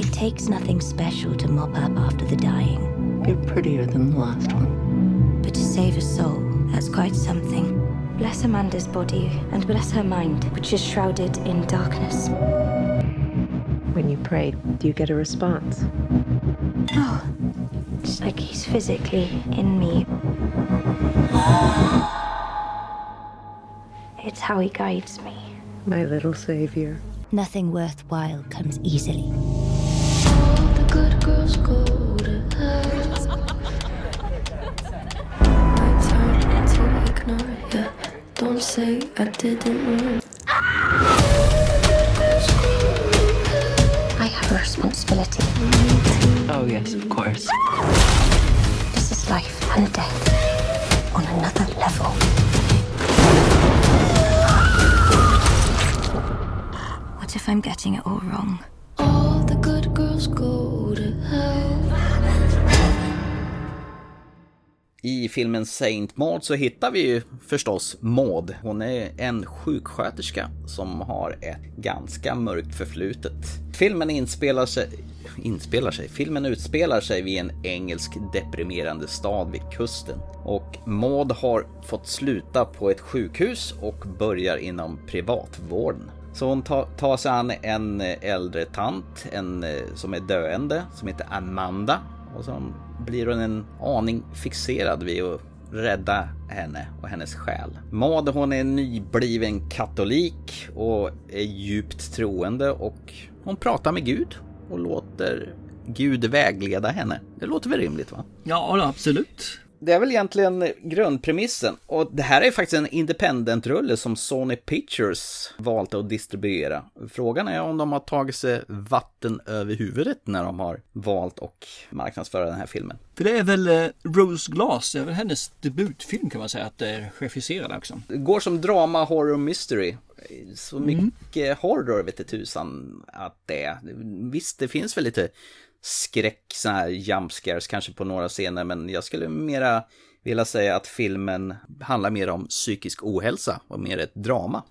Speaker 11: It takes nothing special to mop up after the dying.
Speaker 5: You're prettier than the last one.
Speaker 11: But to save a soul, that's quite something. Bless Amanda's body and bless her mind, which is shrouded in darkness.
Speaker 13: When you pray, do you get a response?
Speaker 11: Oh, it's like he's physically in me. It's how he guides me.
Speaker 13: My little savior.
Speaker 11: Nothing worthwhile comes easily.
Speaker 14: Say I didn't warn.
Speaker 11: I have a responsibility.
Speaker 5: Oh, yes, of course.
Speaker 11: This is life and death on another level. What if I'm getting it all wrong?
Speaker 14: All the good girls go to hell.
Speaker 3: I filmen Saint Maud så hittar vi ju förstås Maud. Hon är en sjuksköterska som har ett ganska mörkt förflutet. Filmen inspelar sig, inspelar sig, filmen utspelar sig vid en engelsk deprimerande stad vid kusten. Och Maud har fått sluta på ett sjukhus och börjar inom privatvården. Så hon tar, sig an en äldre tant, en eh, som är döende, som heter Amanda. Och som blir hon en aning fixerad vid att rädda henne och hennes själ. Maud hon är nybliven katolik och är djupt troende och hon pratar med Gud och låter Gud vägleda henne. Det låter väl rimligt va?
Speaker 2: Ja, absolut.
Speaker 3: Det är väl egentligen grundpremissen. Och det här är faktiskt en independent-rulle som Sony Pictures valt att distribuera. Frågan är om de har tagit sig vatten över huvudet när de har valt att marknadsföra den här filmen.
Speaker 2: För det är väl eh, Rose Glass, det är väl hennes debutfilm kan man säga att det är regisserad också.
Speaker 3: Det går som drama, horror, mystery. Så mycket mm. horror vet tusan att det är. Visst, det finns väl lite skräck, sådana här jump scares kanske på några scener, men jag skulle mera vilja säga att filmen handlar mer om psykisk ohälsa och mer ett drama.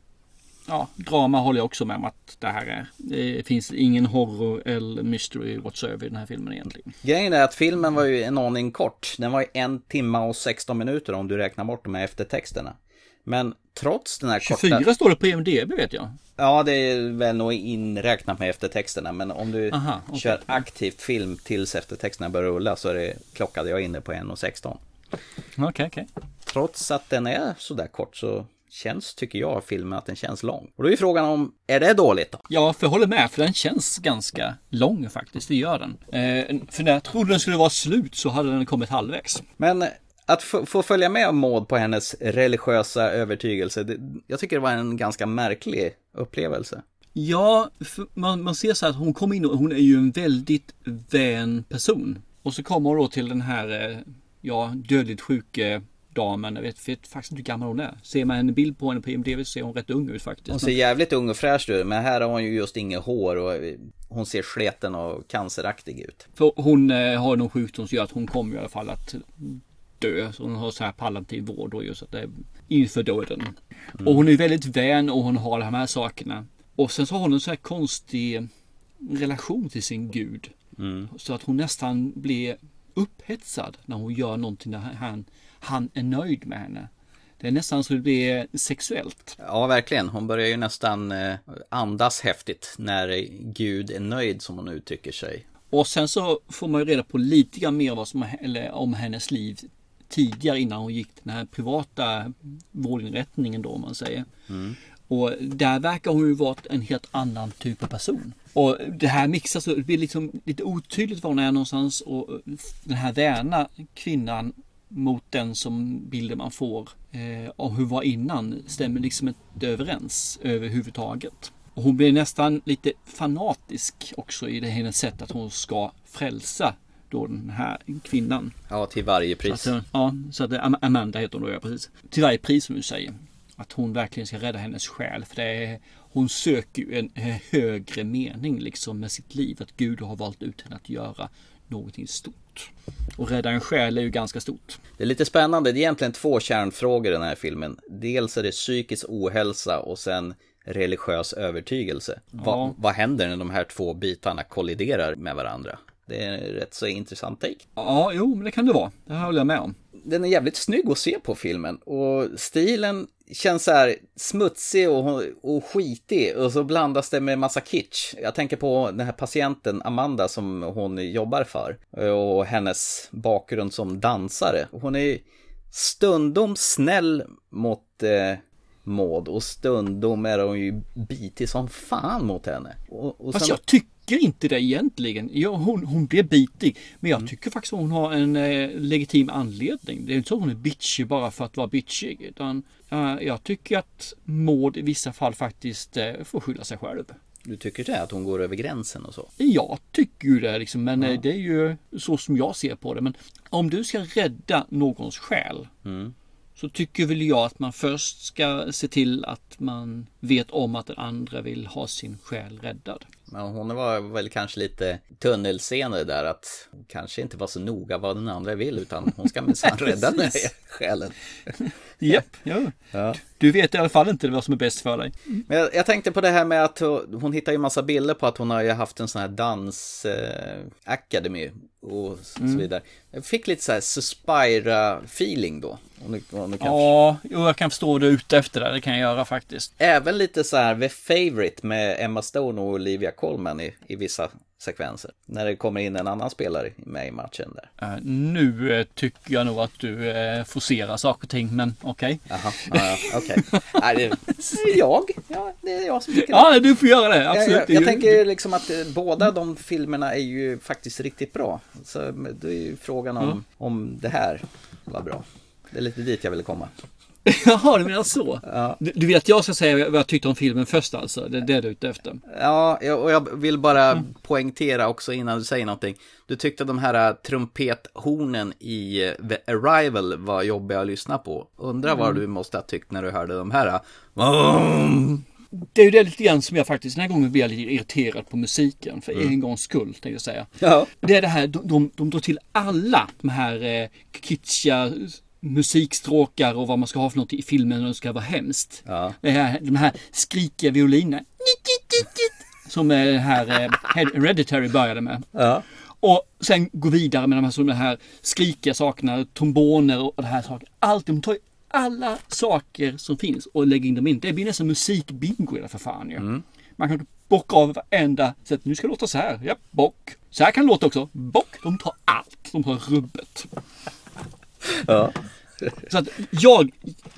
Speaker 2: Ja, drama håller jag också med om att det här är. Det finns ingen horror eller mystery whatsoever i den här filmen egentligen.
Speaker 3: Grejen är att filmen var ju en aning kort. Den var ju en timme och 16 minuter om du räknar bort de här eftertexterna. Men trots den här
Speaker 2: 24 korta... står det på IMDB vet jag.
Speaker 3: Ja, det är väl nog inräknat med eftertexterna. Men om du Aha, okay. kör aktivt film tills eftertexterna börjar rulla så är det klockade jag inne på 1.16.
Speaker 2: Okej, okay, okej. Okay.
Speaker 3: Trots att den är sådär kort så känns, tycker jag, filmen att den känns lång. Och då är frågan om, är det dåligt då?
Speaker 2: Ja, för jag håller med, för den känns ganska lång faktiskt, det gör den. Eh, för när jag trodde den skulle vara slut så hade den kommit halvvägs.
Speaker 3: Men att få följa med Maud på hennes religiösa övertygelse, det, jag tycker det var en ganska märklig upplevelse.
Speaker 2: Ja, man, man ser så att hon kommer in och hon är ju en väldigt vän person. Och så kommer hon då till den här, eh, ja, dödligt sjuke damen. Jag vet, vet faktiskt inte hur gammal hon är. Ser man en bild på henne på IMDB så ser hon rätt ung ut faktiskt.
Speaker 3: Hon ser jävligt ung och fräsch ut, men här har hon ju just inget hår och hon ser sleten och canceraktig ut.
Speaker 2: För hon eh, har någon sjukdom som gör att hon kommer i alla fall att dö. Så hon har så här palliativ vård och just att det är inför döden. Mm. Och hon är väldigt vän och hon har de här sakerna. Och sen så har hon en så här konstig relation till sin gud. Mm. Så att hon nästan blir upphetsad när hon gör någonting där han, han är nöjd med henne. Det är nästan så det blir sexuellt.
Speaker 3: Ja, verkligen. Hon börjar ju nästan eh, andas häftigt när Gud är nöjd som hon uttrycker sig.
Speaker 2: Och sen så får man ju reda på lite grann mer vad som, eller om hennes liv tidigare innan hon gick den här privata vårdinrättningen då om man säger. Mm. Och där verkar hon ju vara en helt annan typ av person. Och det här mixas det blir liksom lite otydligt var hon är någonstans och den här väna kvinnan mot den som bilden man får eh, av hur var innan stämmer liksom inte överens överhuvudtaget. Och hon blir nästan lite fanatisk också i det hennes sätt att hon ska frälsa då den här kvinnan.
Speaker 3: Ja, till varje pris.
Speaker 2: Så att, ja, så att Amanda heter hon då, ja precis. Till varje pris som du säger. Att hon verkligen ska rädda hennes själ. För det är, hon söker ju en högre mening liksom med sitt liv. Att Gud har valt ut henne att göra någonting stort. Och rädda en själ är ju ganska stort.
Speaker 3: Det är lite spännande. Det är egentligen två kärnfrågor i den här filmen. Dels är det psykisk ohälsa och sen religiös övertygelse. Ja. Va, vad händer när de här två bitarna kolliderar med varandra? Det är en rätt så intressant take.
Speaker 2: Ja, jo, men det kan det vara. Det håller jag med om.
Speaker 3: Den är jävligt snygg att se på filmen och stilen känns så här smutsig och, och skitig och så blandas det med massa kitsch. Jag tänker på den här patienten Amanda som hon jobbar för och hennes bakgrund som dansare. Hon är stundom snäll mot eh, Maud och stundom är hon ju bitig som fan mot henne. Och,
Speaker 2: och Fast jag tycker inte det egentligen. Ja, hon, hon blir bitig. Men jag mm. tycker faktiskt att hon har en eh, legitim anledning. Det är inte så att hon är bitchig bara för att vara bitchig. Utan eh, jag tycker att Maud i vissa fall faktiskt eh, får skylla sig själv.
Speaker 3: Du tycker det? Att hon går över gränsen och så?
Speaker 2: Jag tycker ju det liksom. Men ja. Eh, det är ju så som jag ser på det. Men om du ska rädda någons själ. Mm så tycker väl jag att man först ska se till att man vet om att den andra vill ha sin själ räddad.
Speaker 3: Men hon var väl kanske lite tunnelseende där att kanske inte var så noga vad den andra vill utan hon ska minsann rädda den här själen.
Speaker 2: Japp, ja.
Speaker 3: Ja.
Speaker 2: Du vet i alla fall inte vad som är bäst för dig.
Speaker 3: Men jag, jag tänkte på det här med att hon, hon hittar ju massa bilder på att hon har ju haft en sån här dans eh, academy och så
Speaker 2: Mm.
Speaker 3: vidare. Jag fick lite så här Suspira feeling då. Om du, om du.
Speaker 2: Ja, jo, jag kan förstå det ute efter det. Det kan jag göra faktiskt.
Speaker 3: Även lite så här The Favourite med Emma Stone och Olivia Colman i, i vissa sekvenser. När det kommer in en annan spelare med i matchen där.
Speaker 2: Eh, nu eh, tycker jag nog att du eh, forcerar saker och ting, men okej.
Speaker 3: Jaha, ja, okej. Är jag. Ja, det är jag som tycker det.
Speaker 2: Ja, du får göra det. Absolut.
Speaker 3: Jag, jag, jag tänker liksom att båda de filmerna är ju faktiskt riktigt bra. Så det är ju frågan om,
Speaker 2: Mm.
Speaker 3: om det här var bra. Det är lite dit jag ville komma.
Speaker 2: Jaha, du menar så? Du, du vill att jag ska säga vad jag tyckte om filmen först alltså? Det är det du är ute efter?
Speaker 3: Ja, och jag vill bara poängtera också innan du säger någonting. Du tyckte de här äh, trumpethornen i äh, The Arrival var jobbiga att lyssna på. Undrar vad
Speaker 2: Mm.
Speaker 3: du måste ha tyckt när du hörde de här. äh,
Speaker 2: Det är ju det lite grann som jag faktiskt, den här gången blir lite irriterad på musiken. För
Speaker 3: Mm.
Speaker 2: en gångs skull, tänkte jag säga.
Speaker 3: Ja.
Speaker 2: Det är det här, de, de, de drar till alla de här eh, kitschiga musikstråkar och vad man ska ha för något i filmen och det ska vara hemskt.
Speaker 3: Ja.
Speaker 2: Det här, de här skrikiga violinerna. Som eh, det här eh, Hereditary började med.
Speaker 3: Ja.
Speaker 2: Och sen gå vidare med de här, som de här skrikiga sakerna, tromboner och det här saker. Allt, de tar alla saker som finns och lägger in dem in. Det blir nästan musikbingo i det för fan ju. Man kan bocka av varenda sätt. Nu ska det låta så här. Ja, bock. Så här kan det låta också. Bock. De tar allt. De tar rubbet.
Speaker 3: Ja.
Speaker 2: Så att jag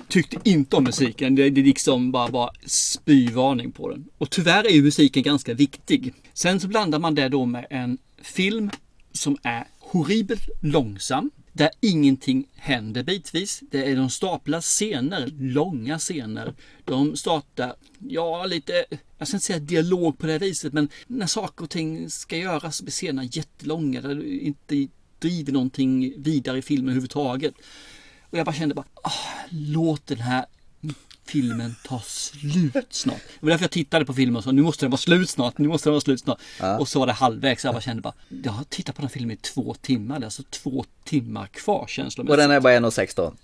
Speaker 2: tyckte inte om musiken. Det, det liksom bara var spyvarning på den. Och tyvärr är ju musiken ganska viktig. Sen så blandar man det då med en film som är horribelt långsam. Där ingenting händer bitvis. Det är de staplar scener, långa scener. De startar, ja lite, jag ska inte säga dialog på det viset, men när saker och ting ska göras blir scenerna jättelånga. Där du inte driver någonting vidare i filmen överhuvudtaget. Och jag bara kände bara, ah, låt den här filmen ta slut snart. Det var därför jag tittade på filmen och sa, nu måste den vara slut snart, nu måste den vara slut snart.
Speaker 3: Ja.
Speaker 2: Och så var det halvvägs, jag bara kände bara, jag har tittat på den här filmen i två timmar, det är alltså två timmar kvar känslomässigt.
Speaker 3: Och den är bara 1,16.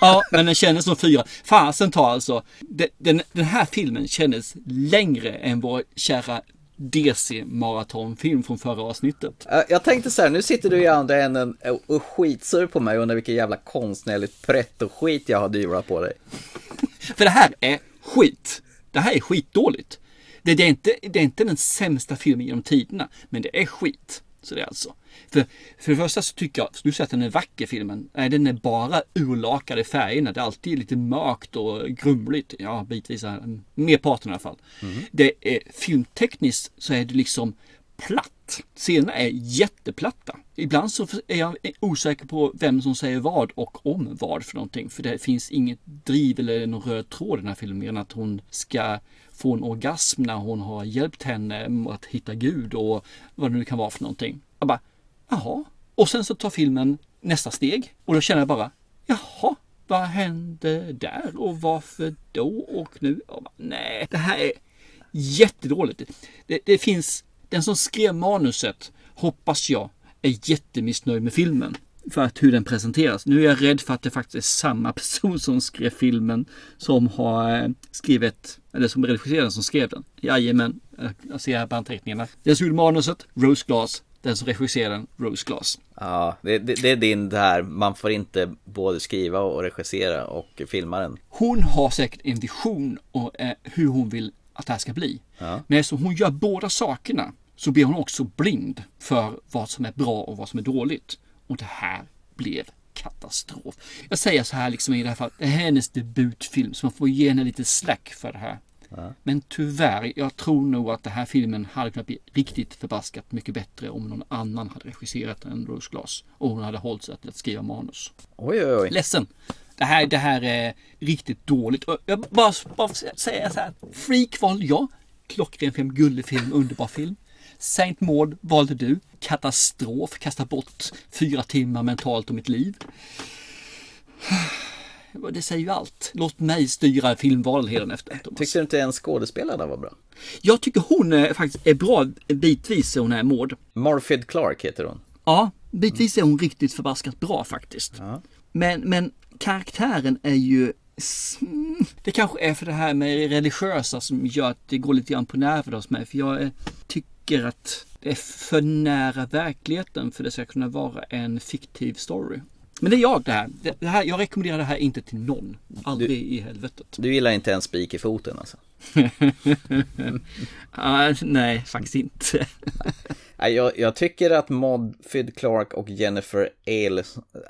Speaker 2: Ja, men den kändes som fyra. Fasen tar alltså, den, den, den här filmen kändes längre än vår kära DC-maratonfilm från förra avsnittet.
Speaker 3: Jag- tänkte så här, nu sitter du i andra änden och skitsur på mig och undrar vilket jävla konstnärligt pretto-skit jag har dyrat på dig.
Speaker 2: För det här är skit. Det här är skitdåligt. Det, det, är inte, det är inte den sämsta filmen genom tiderna, men det är skit. Så det är alltså. För, för det första så tycker jag, du säger att den är vacker filmen. Nej, den är bara urlakad i färgerna. Det är alltid lite mörkt och grumligt. Ja, bitvis. Merparten i alla fall. Det är filmtekniskt så är det liksom platt. Scenerna är jätteplatta. Ibland så är jag osäker på vem som säger vad och om vad för någonting. För det finns inget driv eller någon röd tråd i den här filmen än att hon ska få en orgasm när hon har hjälpt henne att hitta Gud och vad det nu kan vara för någonting. Jag bara, jaha. Och sen så tar filmen nästa steg och då känner jag bara, jaha, vad hände där och varför då och nu? Och bara, Nej, det här är jättedåligt. Det, det finns, den som skrev manuset hoppas jag är jättemissnöjd med filmen. För att hur den presenteras. Nu är jag rädd för att det faktiskt är samma person som skrev filmen som har eh, skrivit, eller som redigerade den som skrev den. Jajamän, jag ser här på anteckningarna. Den som gjorde manuset, Rose Glass. Den som regisserade den, Rose Glass.
Speaker 3: Ja, det, det, det är din det här, man får inte både skriva och regissera och filma den.
Speaker 2: Hon har säkert en vision om eh, hur hon vill att det här ska bli.
Speaker 3: Ja.
Speaker 2: Men eftersom hon gör båda sakerna så blir hon också blind för vad som är bra och vad som är dåligt. Och det här blev katastrof. Jag säger så här liksom i det här fallet, det här är hennes debutfilm så man får ge henne lite slack för det här. Men tyvärr, jag tror nog att den här filmen hade kunnat bli riktigt förbaskat mycket bättre om någon annan hade regisserat den än Rose Glass. Och hon hade hållit sig till att skriva manus.
Speaker 3: Oj, oj, oj.
Speaker 2: Ledsen. Det här, det här är riktigt dåligt. Jag bara, bara säga så här. Freak valde jag. Klockren film, gullig film, underbar film. Saint Maud valde du. Katastrof, kasta bort fyra timmar mentalt om mitt liv. Det säger ju allt. Låt mig styra filmval hela efter.
Speaker 3: Tyckte du inte ens skådespelarna var bra?
Speaker 2: Jag tycker hon är, faktiskt är bra bitvis, hon är Maud.
Speaker 3: Morfid Clark heter hon.
Speaker 2: Ja, bitvis är hon riktigt förbaskat bra faktiskt.
Speaker 3: Ja.
Speaker 2: Men, men karaktären är ju det kanske är för det här med religiösa som gör att det går lite grann på nerver hos mig. För jag tycker att det är för nära verkligheten för det ska kunna vara en fiktiv story. Men det är jag det här. Det här jag rekommenderar det här inte till någon. Aldrig du, i helvetet.
Speaker 3: Du gillar inte en spik i foten alltså?
Speaker 2: uh, nej, faktiskt inte.
Speaker 3: jag, jag, tycker att Maud Fyd Clark och Jennifer Ale,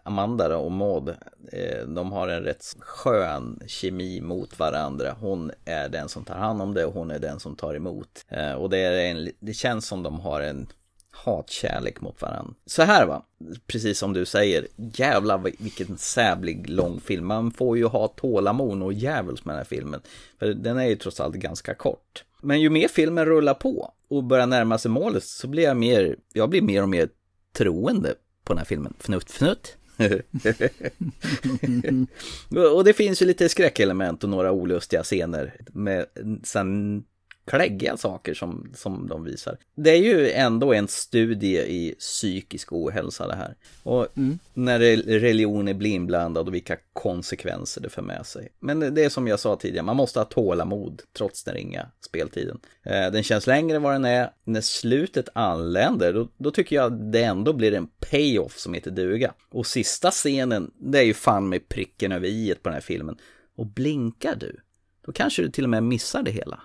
Speaker 3: Amanda och Maud, eh, de har en rätt skön kemi mot varandra. Hon är den som tar hand om det och hon är den som tar emot. Eh, och det, är en, det känns som de har en hatkärlek mot varandra. Så här va, precis som du säger, jävla vilken sävlig lång film. Man får ju ha tålamod och djävuls med den här filmen. För den är ju trots allt ganska kort. Men ju mer filmen rullar på och börjar närma sig målet så blir jag mer, jag blir mer och mer troende på den här filmen. Fnutt, fnutt. och det finns ju lite skräckelement och några olustiga scener med sen kläggiga saker som, som de visar. Det är ju ändå en studie i psykisk ohälsa det här. Och mm. när religion är inblandad och vilka konsekvenser det för med sig. Men det är som jag sa tidigare, man måste ha tålamod trots den ringa speltiden. Eh, den känns längre än vad den är. När slutet anländer, då, då tycker jag det ändå blir en payoff som heter duga. Och sista scenen, det är ju fan med pricken över i på den här filmen. Och blinkar du, då kanske du till och med missar det hela.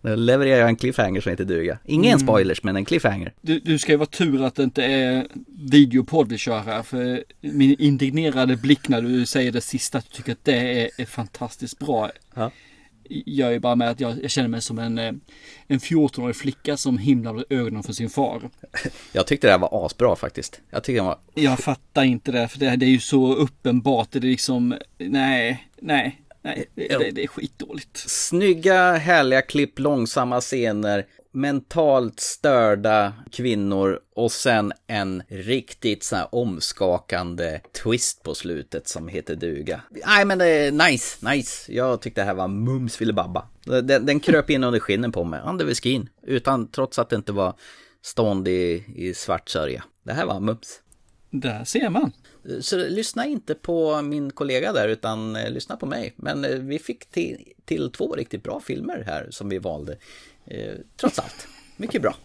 Speaker 3: Nu levererar jag en cliffhanger som heter duga. Ingen mm. spoilers, men en cliffhanger.
Speaker 2: Du, du ska ju vara tur att det inte är videopodd vi kör här. För min indignerade blick när du säger det sista, att du tycker att det är, är fantastiskt bra. Ja. Gör ju bara med att jag, jag känner mig som en, eh, en 14-årig flicka som himlade ögonen för sin far.
Speaker 3: Jag tyckte det här var asbra faktiskt. Jag tyckte det var...
Speaker 2: Jag fattar inte det, för det, det är ju så uppenbart. Det är liksom, nej, nej. Nej, det, det, det är skitdåligt.
Speaker 3: Snygga, härliga klipp, långsamma scener, mentalt störda kvinnor och sen en riktigt så här omskakande twist på slutet som heter duga. Nej men det är nice, nice. Jag tyckte det här var mums filibabba. Den, den kröp in under skinnen på mig, under skin. Utan, trots att det inte var stånd i, i svart sörja. Det här var mums.
Speaker 2: Där ser man.
Speaker 3: Så lyssna inte på min kollega där utan eh, lyssna på mig. Men eh, vi fick till, till två riktigt bra filmer här som vi valde. Eh, trots allt. Mycket bra.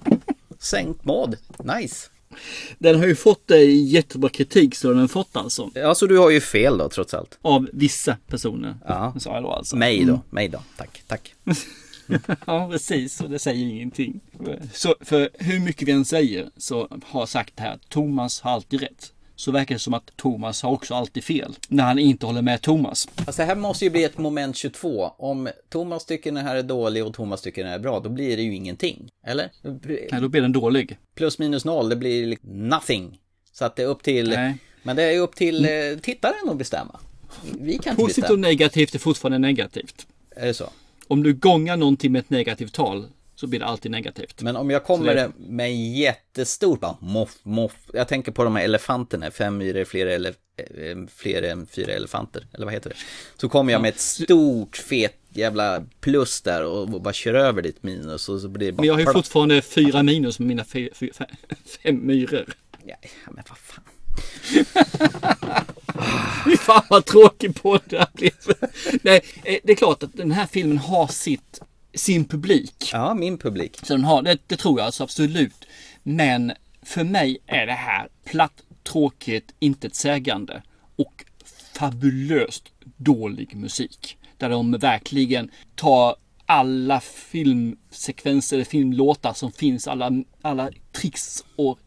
Speaker 3: Sänkt mod. Nice.
Speaker 2: Den har ju fått jättebra kritik så den har fått alltså.
Speaker 3: Ja, så du har ju fel då trots allt.
Speaker 2: Av vissa personer.
Speaker 3: Ja.
Speaker 2: Sa jag då alltså.
Speaker 3: Mig då. Mm. Mig då. Tack. Tack.
Speaker 2: ja, precis. Och det säger ingenting. Så för hur mycket vi än säger så har sagt det här. Thomas har alltid rätt så verkar det som att Thomas har också alltid fel när han inte håller med Thomas.
Speaker 3: Alltså det här måste ju bli ett moment 22. Om Thomas tycker den här är dålig och Thomas tycker den här är bra, då blir det ju ingenting. Eller?
Speaker 2: Nej, då blir den dålig.
Speaker 3: Plus minus noll, det blir nothing. Så att det är upp till, Nej. men det är upp till eh, tittaren att bestämma. Vi kan inte
Speaker 2: Positivt och negativt är fortfarande negativt.
Speaker 3: Är det så?
Speaker 2: Om du gångar någonting med ett negativt tal så blir det alltid negativt.
Speaker 3: Men om jag kommer det... med en jättestor, bara moff, moff. Jag tänker på de här elefanterna, fem myror, fler, ele, eh, fler än fyra elefanter, eller vad heter det? Så kommer jag med ett stort, fet jävla plus där och bara kör över ditt minus och så blir det bara...
Speaker 2: Men jag har ju fortfarande fyra minus med mina fem, fem myror.
Speaker 3: Ja, men vad fan.
Speaker 2: Fy fan vad tråkig podd det här blev. Nej, eh, det är klart att den här filmen har sitt sin publik.
Speaker 3: Ja, min publik.
Speaker 2: Så den har, det, det tror jag alltså absolut. Men för mig är det här platt, tråkigt, intetsägande och fabulöst dålig musik. Där de verkligen tar alla filmsekvenser, filmlåtar som finns, alla, alla tricks och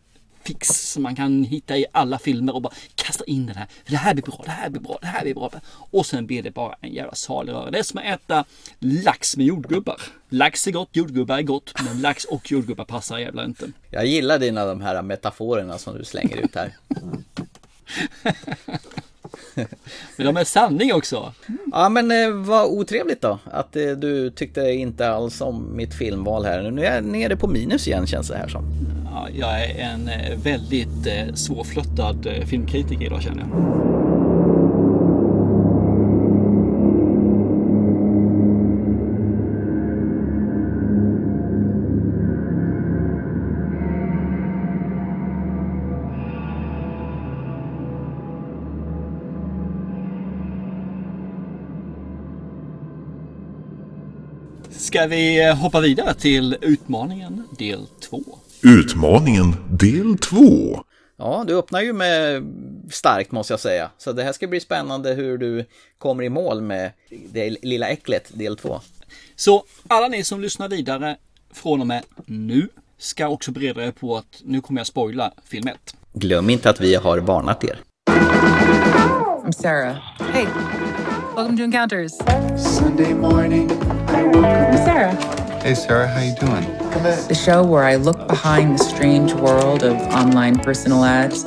Speaker 2: fix som man kan hitta i alla filmer och bara kasta in den här. det här blir bra, det här blir bra, det här blir bra. Och sen blir det bara en jävla salig röra. Det är som att äta lax med jordgubbar. Lax är gott, jordgubbar är gott, men lax och jordgubbar passar jävla inte.
Speaker 3: Jag gillar dina de här metaforerna som du slänger ut här.
Speaker 2: men de är sanning också.
Speaker 3: Ja men eh, vad otrevligt då att eh, du tyckte inte alls om mitt filmval här. Nu är jag nere på minus igen känns det här som.
Speaker 2: Ja, jag är en eh, väldigt svårflörtad filmkritiker idag känner jag. Ska vi eh, hoppa vidare till utmaningen del 2?
Speaker 1: Utmaningen del 2.
Speaker 3: Ja, du öppnar ju med starkt måste jag säga. Så det här ska bli spännande hur du kommer i mål med det lilla äcklet del 2.
Speaker 2: Så alla ni som lyssnar vidare från och med nu ska också bereda er på att nu kommer jag spoila film 1.
Speaker 3: Glöm inte att vi har varnat er.
Speaker 15: I'm Sarah. Hey, welcome to Encounters.
Speaker 16: Sunday morning.
Speaker 15: I'm Sarah.
Speaker 16: Hey, Sarah, how you doing?
Speaker 15: The show where I look behind the strange world of online personal ads.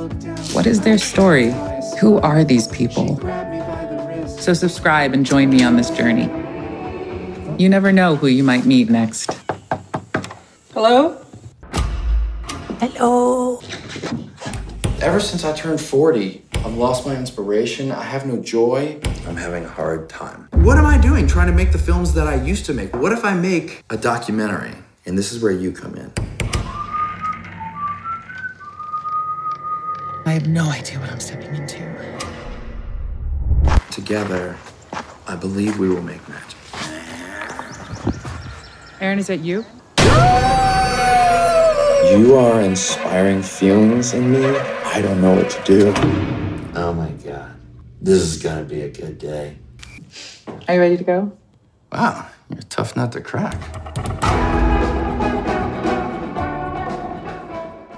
Speaker 15: What is their story? Who are these people? So subscribe and join me on this journey. You never know who you might meet next. Hello?
Speaker 10: Hello. Ever since I turned 40, I've lost my inspiration. I have no joy. I'm having a hard time. What am I doing trying to make the films that I used to make? What if I make a documentary? And this is where you come in.
Speaker 15: I have no idea what I'm stepping into.
Speaker 10: Together, I believe we will make magic.
Speaker 15: Aaron, is that you?
Speaker 10: You are inspiring feelings in me. I don't know what to do. Oh my god. This is gonna be a good day.
Speaker 15: Are you ready to go?
Speaker 10: Wow, you're a tough nut to crack.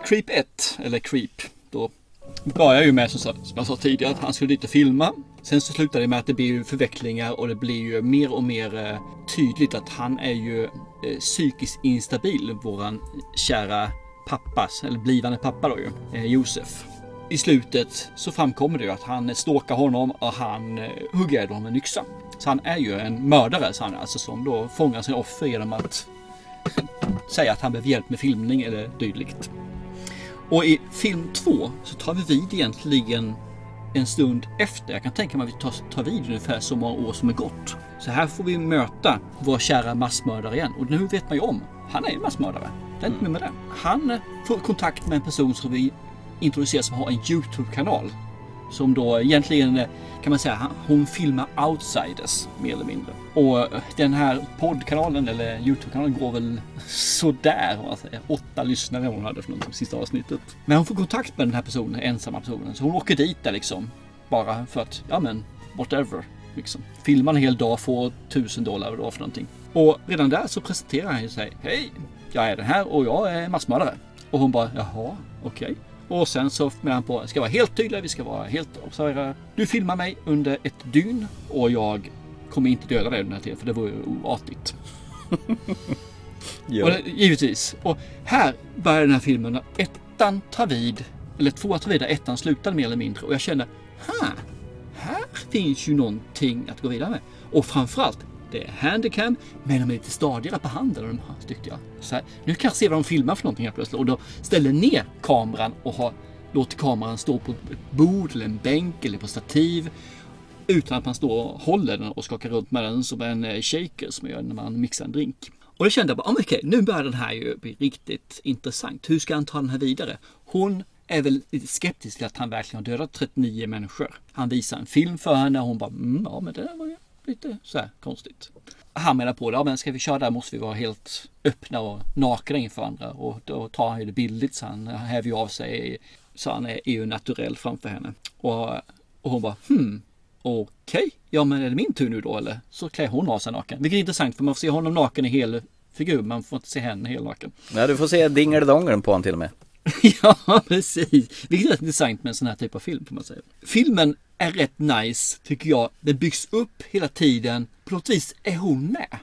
Speaker 2: Creep 1, eller Creep, då börjar ju med som, som jag sa tidigare att han skulle dit och filma. Sen så slutar det med att det blir ju förvecklingar och det blir ju mer och mer eh, tydligt att han är ju eh, psykiskt instabil, våran kära pappas, eller blivande pappa då ju, eh, Josef. I slutet så framkommer det ju att han stalkar honom och han eh, hugger ihjäl honom med en yxa. Så han är ju en mördare, så han, alltså som då fångar sina offer genom att säga att han behöver hjälp med filmning eller dylikt. Och i film två så tar vi vid egentligen en stund efter. Jag kan tänka mig att vi tar, tar vid ungefär så många år som är gått. Så här får vi möta vår kära massmördare igen. Och nu vet man ju om, han är en massmördare. Det är inte med det. Han får kontakt med en person som vi introduceras som har en Youtube-kanal. Som då egentligen eh, kan man säga, hon filmar outsiders mer eller mindre. Och eh, den här poddkanalen eller Youtube-kanalen går väl sådär om man säger. Åtta lyssnare hon hade för sista avsnittet. Men hon får kontakt med den här personen, ensamma personen. Så hon åker dit där liksom. Bara för att, ja men, whatever. Liksom. Filmar en hel dag, får tusen dollar då för någonting. Och redan där så presenterar han sig. Hej, jag är den här och jag är massmördare. Och hon bara, jaha, okej. Okay. Och sen så menar han på, ska vara helt tydliga, vi ska vara helt observera. Du filmar mig under ett dygn och jag kommer inte döda dig under den här tiden för det vore oartigt. och det, givetvis. Och här börjar den här filmen ettan tar vid, eller tvåan tar vid där ettan slutade mer eller mindre. Och jag känner, här, här finns ju någonting att gå vidare med. Och framförallt, det är handicam, men de är lite stadigare på handen de här, tyckte jag. Så här, nu kan jag se vad de filmar för någonting helt plötsligt. Och då ställer ner kameran och har, låter kameran stå på ett bord eller en bänk eller på stativ. Utan att man står och håller den och skakar runt med den som en eh, shaker som man gör när man mixar en drink. Och då kände jag bara, ah, okej, okej, nu börjar den här ju bli riktigt intressant. Hur ska han ta den här vidare? Hon är väl lite skeptisk till att han verkligen har dödat 39 människor. Han visar en film för henne och hon bara, mm, ja men det där var ju lite så här konstigt. Han menar på det, ja men ska vi köra där måste vi vara helt öppna och nakna inför varandra och då tar han ju det billigt så han häver ju av sig så han är ju naturell framför henne. Och, och hon bara hmm, okej, okay. ja men är det min tur nu då eller? Så klär hon av sig naken. Vilket är intressant för man får se honom naken i hel figur, man får inte se henne helt naken.
Speaker 3: Ja, du får se dingeldongeln på honom till och med.
Speaker 2: ja, precis. Vilket är intressant med en sån här typ av film får man säga. Filmen är rätt nice tycker jag. Det byggs upp hela tiden. På något vis är hon med.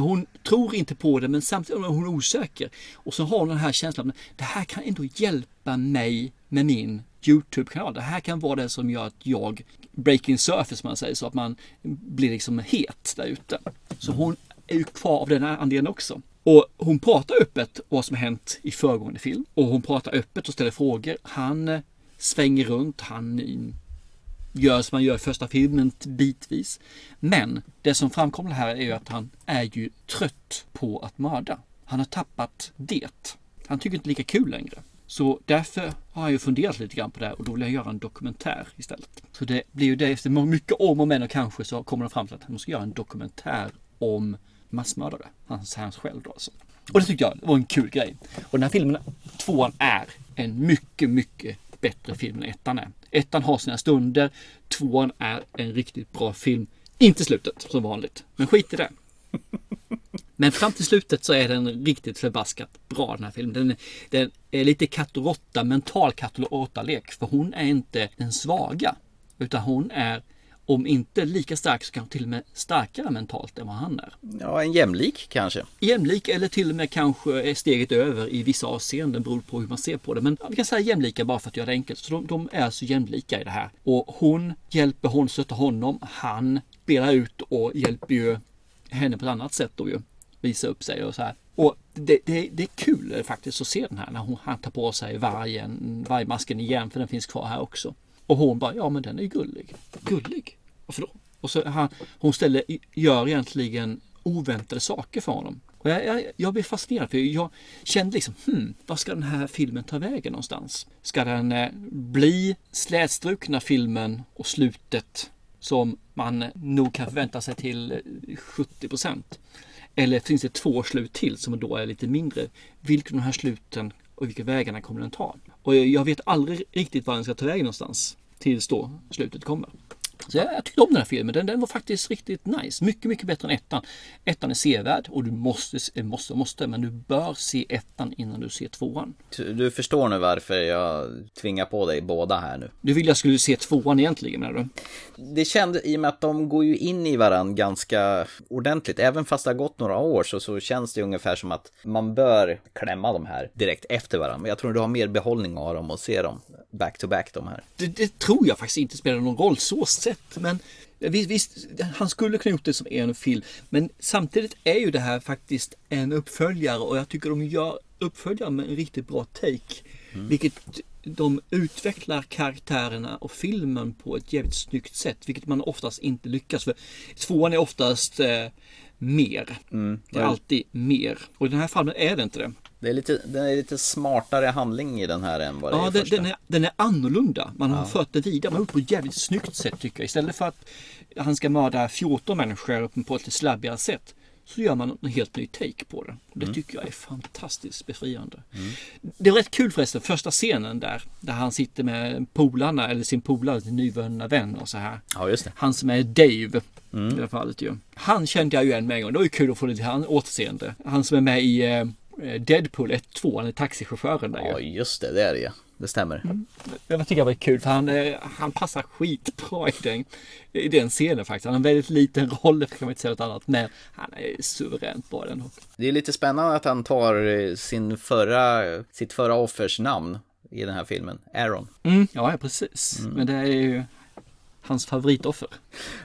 Speaker 2: Hon tror inte på det men samtidigt är hon osäker. Och så har hon den här känslan. Det här kan ändå hjälpa mig med min Youtube-kanal. Det här kan vara det som gör att jag breaking surface som man säger så att man blir liksom het där ute. Så hon är ju kvar av den här anledningen också. Och hon pratar öppet vad som hänt i föregående film. Och hon pratar öppet och ställer frågor. Han eh, svänger runt. Han mm, gör som man gör i första filmen bitvis. Men det som framkommer här är ju att han är ju trött på att mörda. Han har tappat det. Han tycker inte lika kul längre. Så därför har jag ju funderat lite grann på det här och då vill jag göra en dokumentär istället. Så det blir ju det efter mycket om och men och kanske så kommer de fram till att han måste göra en dokumentär om massmördare. Hans, hans själv då alltså. Och det tyckte jag var en kul grej. Och den här filmen, tvåan, är en mycket, mycket bättre film än ettan är. Ettan har sina stunder, tvåan är en riktigt bra film. Inte slutet som vanligt, men skit i det. Men fram till slutet så är den riktigt förbaskat bra den här filmen. Den, den är lite katt och råtta, mental katt och råtta-lek. För hon är inte den svaga. Utan hon är, om inte lika stark så kanske till och med starkare mentalt än vad han är.
Speaker 3: Ja, en jämlik kanske.
Speaker 2: Jämlik eller till och med kanske är steget över i vissa avseenden beroende på hur man ser på det. Men vi kan säga jämlika bara för att göra det enkelt. Så de, de är alltså jämlika i det här. Och hon hjälper hon stöttar honom. Han spelar ut och hjälper ju henne på ett annat sätt då ju. Visa upp sig och så här. Och det, det, det är kul faktiskt att se den här när hon, han tar på sig vargen, vargmasken igen för den finns kvar här också. Och hon bara, ja men den är ju gullig. Gullig? Varför då? Och så han, hon ställer, gör egentligen oväntade saker för honom. Och jag, jag, jag blev fascinerad för jag kände liksom, hmm, vad ska den här filmen ta vägen någonstans? Ska den eh, bli slätstrukna filmen och slutet som man nog kan förvänta sig till eh, 70 procent? Eller finns det två slut till som då är lite mindre? Vilka de här sluten och vilka vägarna kommer den ta? Och jag vet aldrig riktigt var den ska ta vägen någonstans tills då slutet kommer. Så jag, jag tyckte om den här filmen. Den, den var faktiskt riktigt nice. Mycket, mycket bättre än ettan. Ettan är sevärd och du måste, måste, måste, men du bör se ettan innan du ser tvåan.
Speaker 3: Du förstår nu varför jag tvingar på dig båda här nu.
Speaker 2: Du ville jag skulle se tvåan egentligen menar du?
Speaker 3: Det kändes, i och med att de går ju in i varandra ganska ordentligt. Även fast det har gått några år så, så känns det ungefär som att man bör klämma de här direkt efter varandra. Men jag tror du har mer behållning av dem och se dem back to back de här.
Speaker 2: Det, det tror jag faktiskt inte spelar någon roll så sett. Men visst, visst, han skulle kunna gjort det som en film. Men samtidigt är ju det här faktiskt en uppföljare och jag tycker de gör uppföljare med en riktigt bra take. Mm. Vilket de utvecklar karaktärerna och filmen på ett jävligt snyggt sätt. Vilket man oftast inte lyckas för. Tvåan är oftast eh, mer. Mm. Det är alltid mer. Och i den här fallen är det inte det.
Speaker 3: Det är lite, det är lite smartare handling i den här än vad det
Speaker 2: ja,
Speaker 3: är i
Speaker 2: den,
Speaker 3: första.
Speaker 2: den, är, den är annorlunda. Man har
Speaker 3: Ja.
Speaker 2: fört det vidare. Man har gjort på ett jävligt snyggt sätt tycker jag. Istället för att han ska mörda 14 människor på ett lite slabbigare sätt. Så gör man en helt ny take på det. Det
Speaker 3: Mm.
Speaker 2: tycker jag är fantastiskt befriande. Det är rätt kul förresten, första scenen där. Där han sitter med polarna, eller sin polare, sin nyvunna vän och så här.
Speaker 3: Ja, just det.
Speaker 2: Han som är Dave
Speaker 3: Mm.
Speaker 2: i det fallet ju. Han kände jag ju igen med en gång. Det var ju kul att få lite han återseende. Han som är med i eh, Deadpool 1-2, han är taxichauffören där ju.
Speaker 3: Ja, just det, det är det ju. Det stämmer.
Speaker 2: Jag tycker det var kul för han, eh, han passar skitbra i den, i den scenen faktiskt. Han har en väldigt liten roll, kan man inte säga något annat. Men han är suveränt bra den.
Speaker 3: Det är lite spännande att han tar eh, sin förra, sitt förra offers namn i den här filmen, Aaron.
Speaker 2: Mm, ja, precis. Men det är ju hans favoritoffer.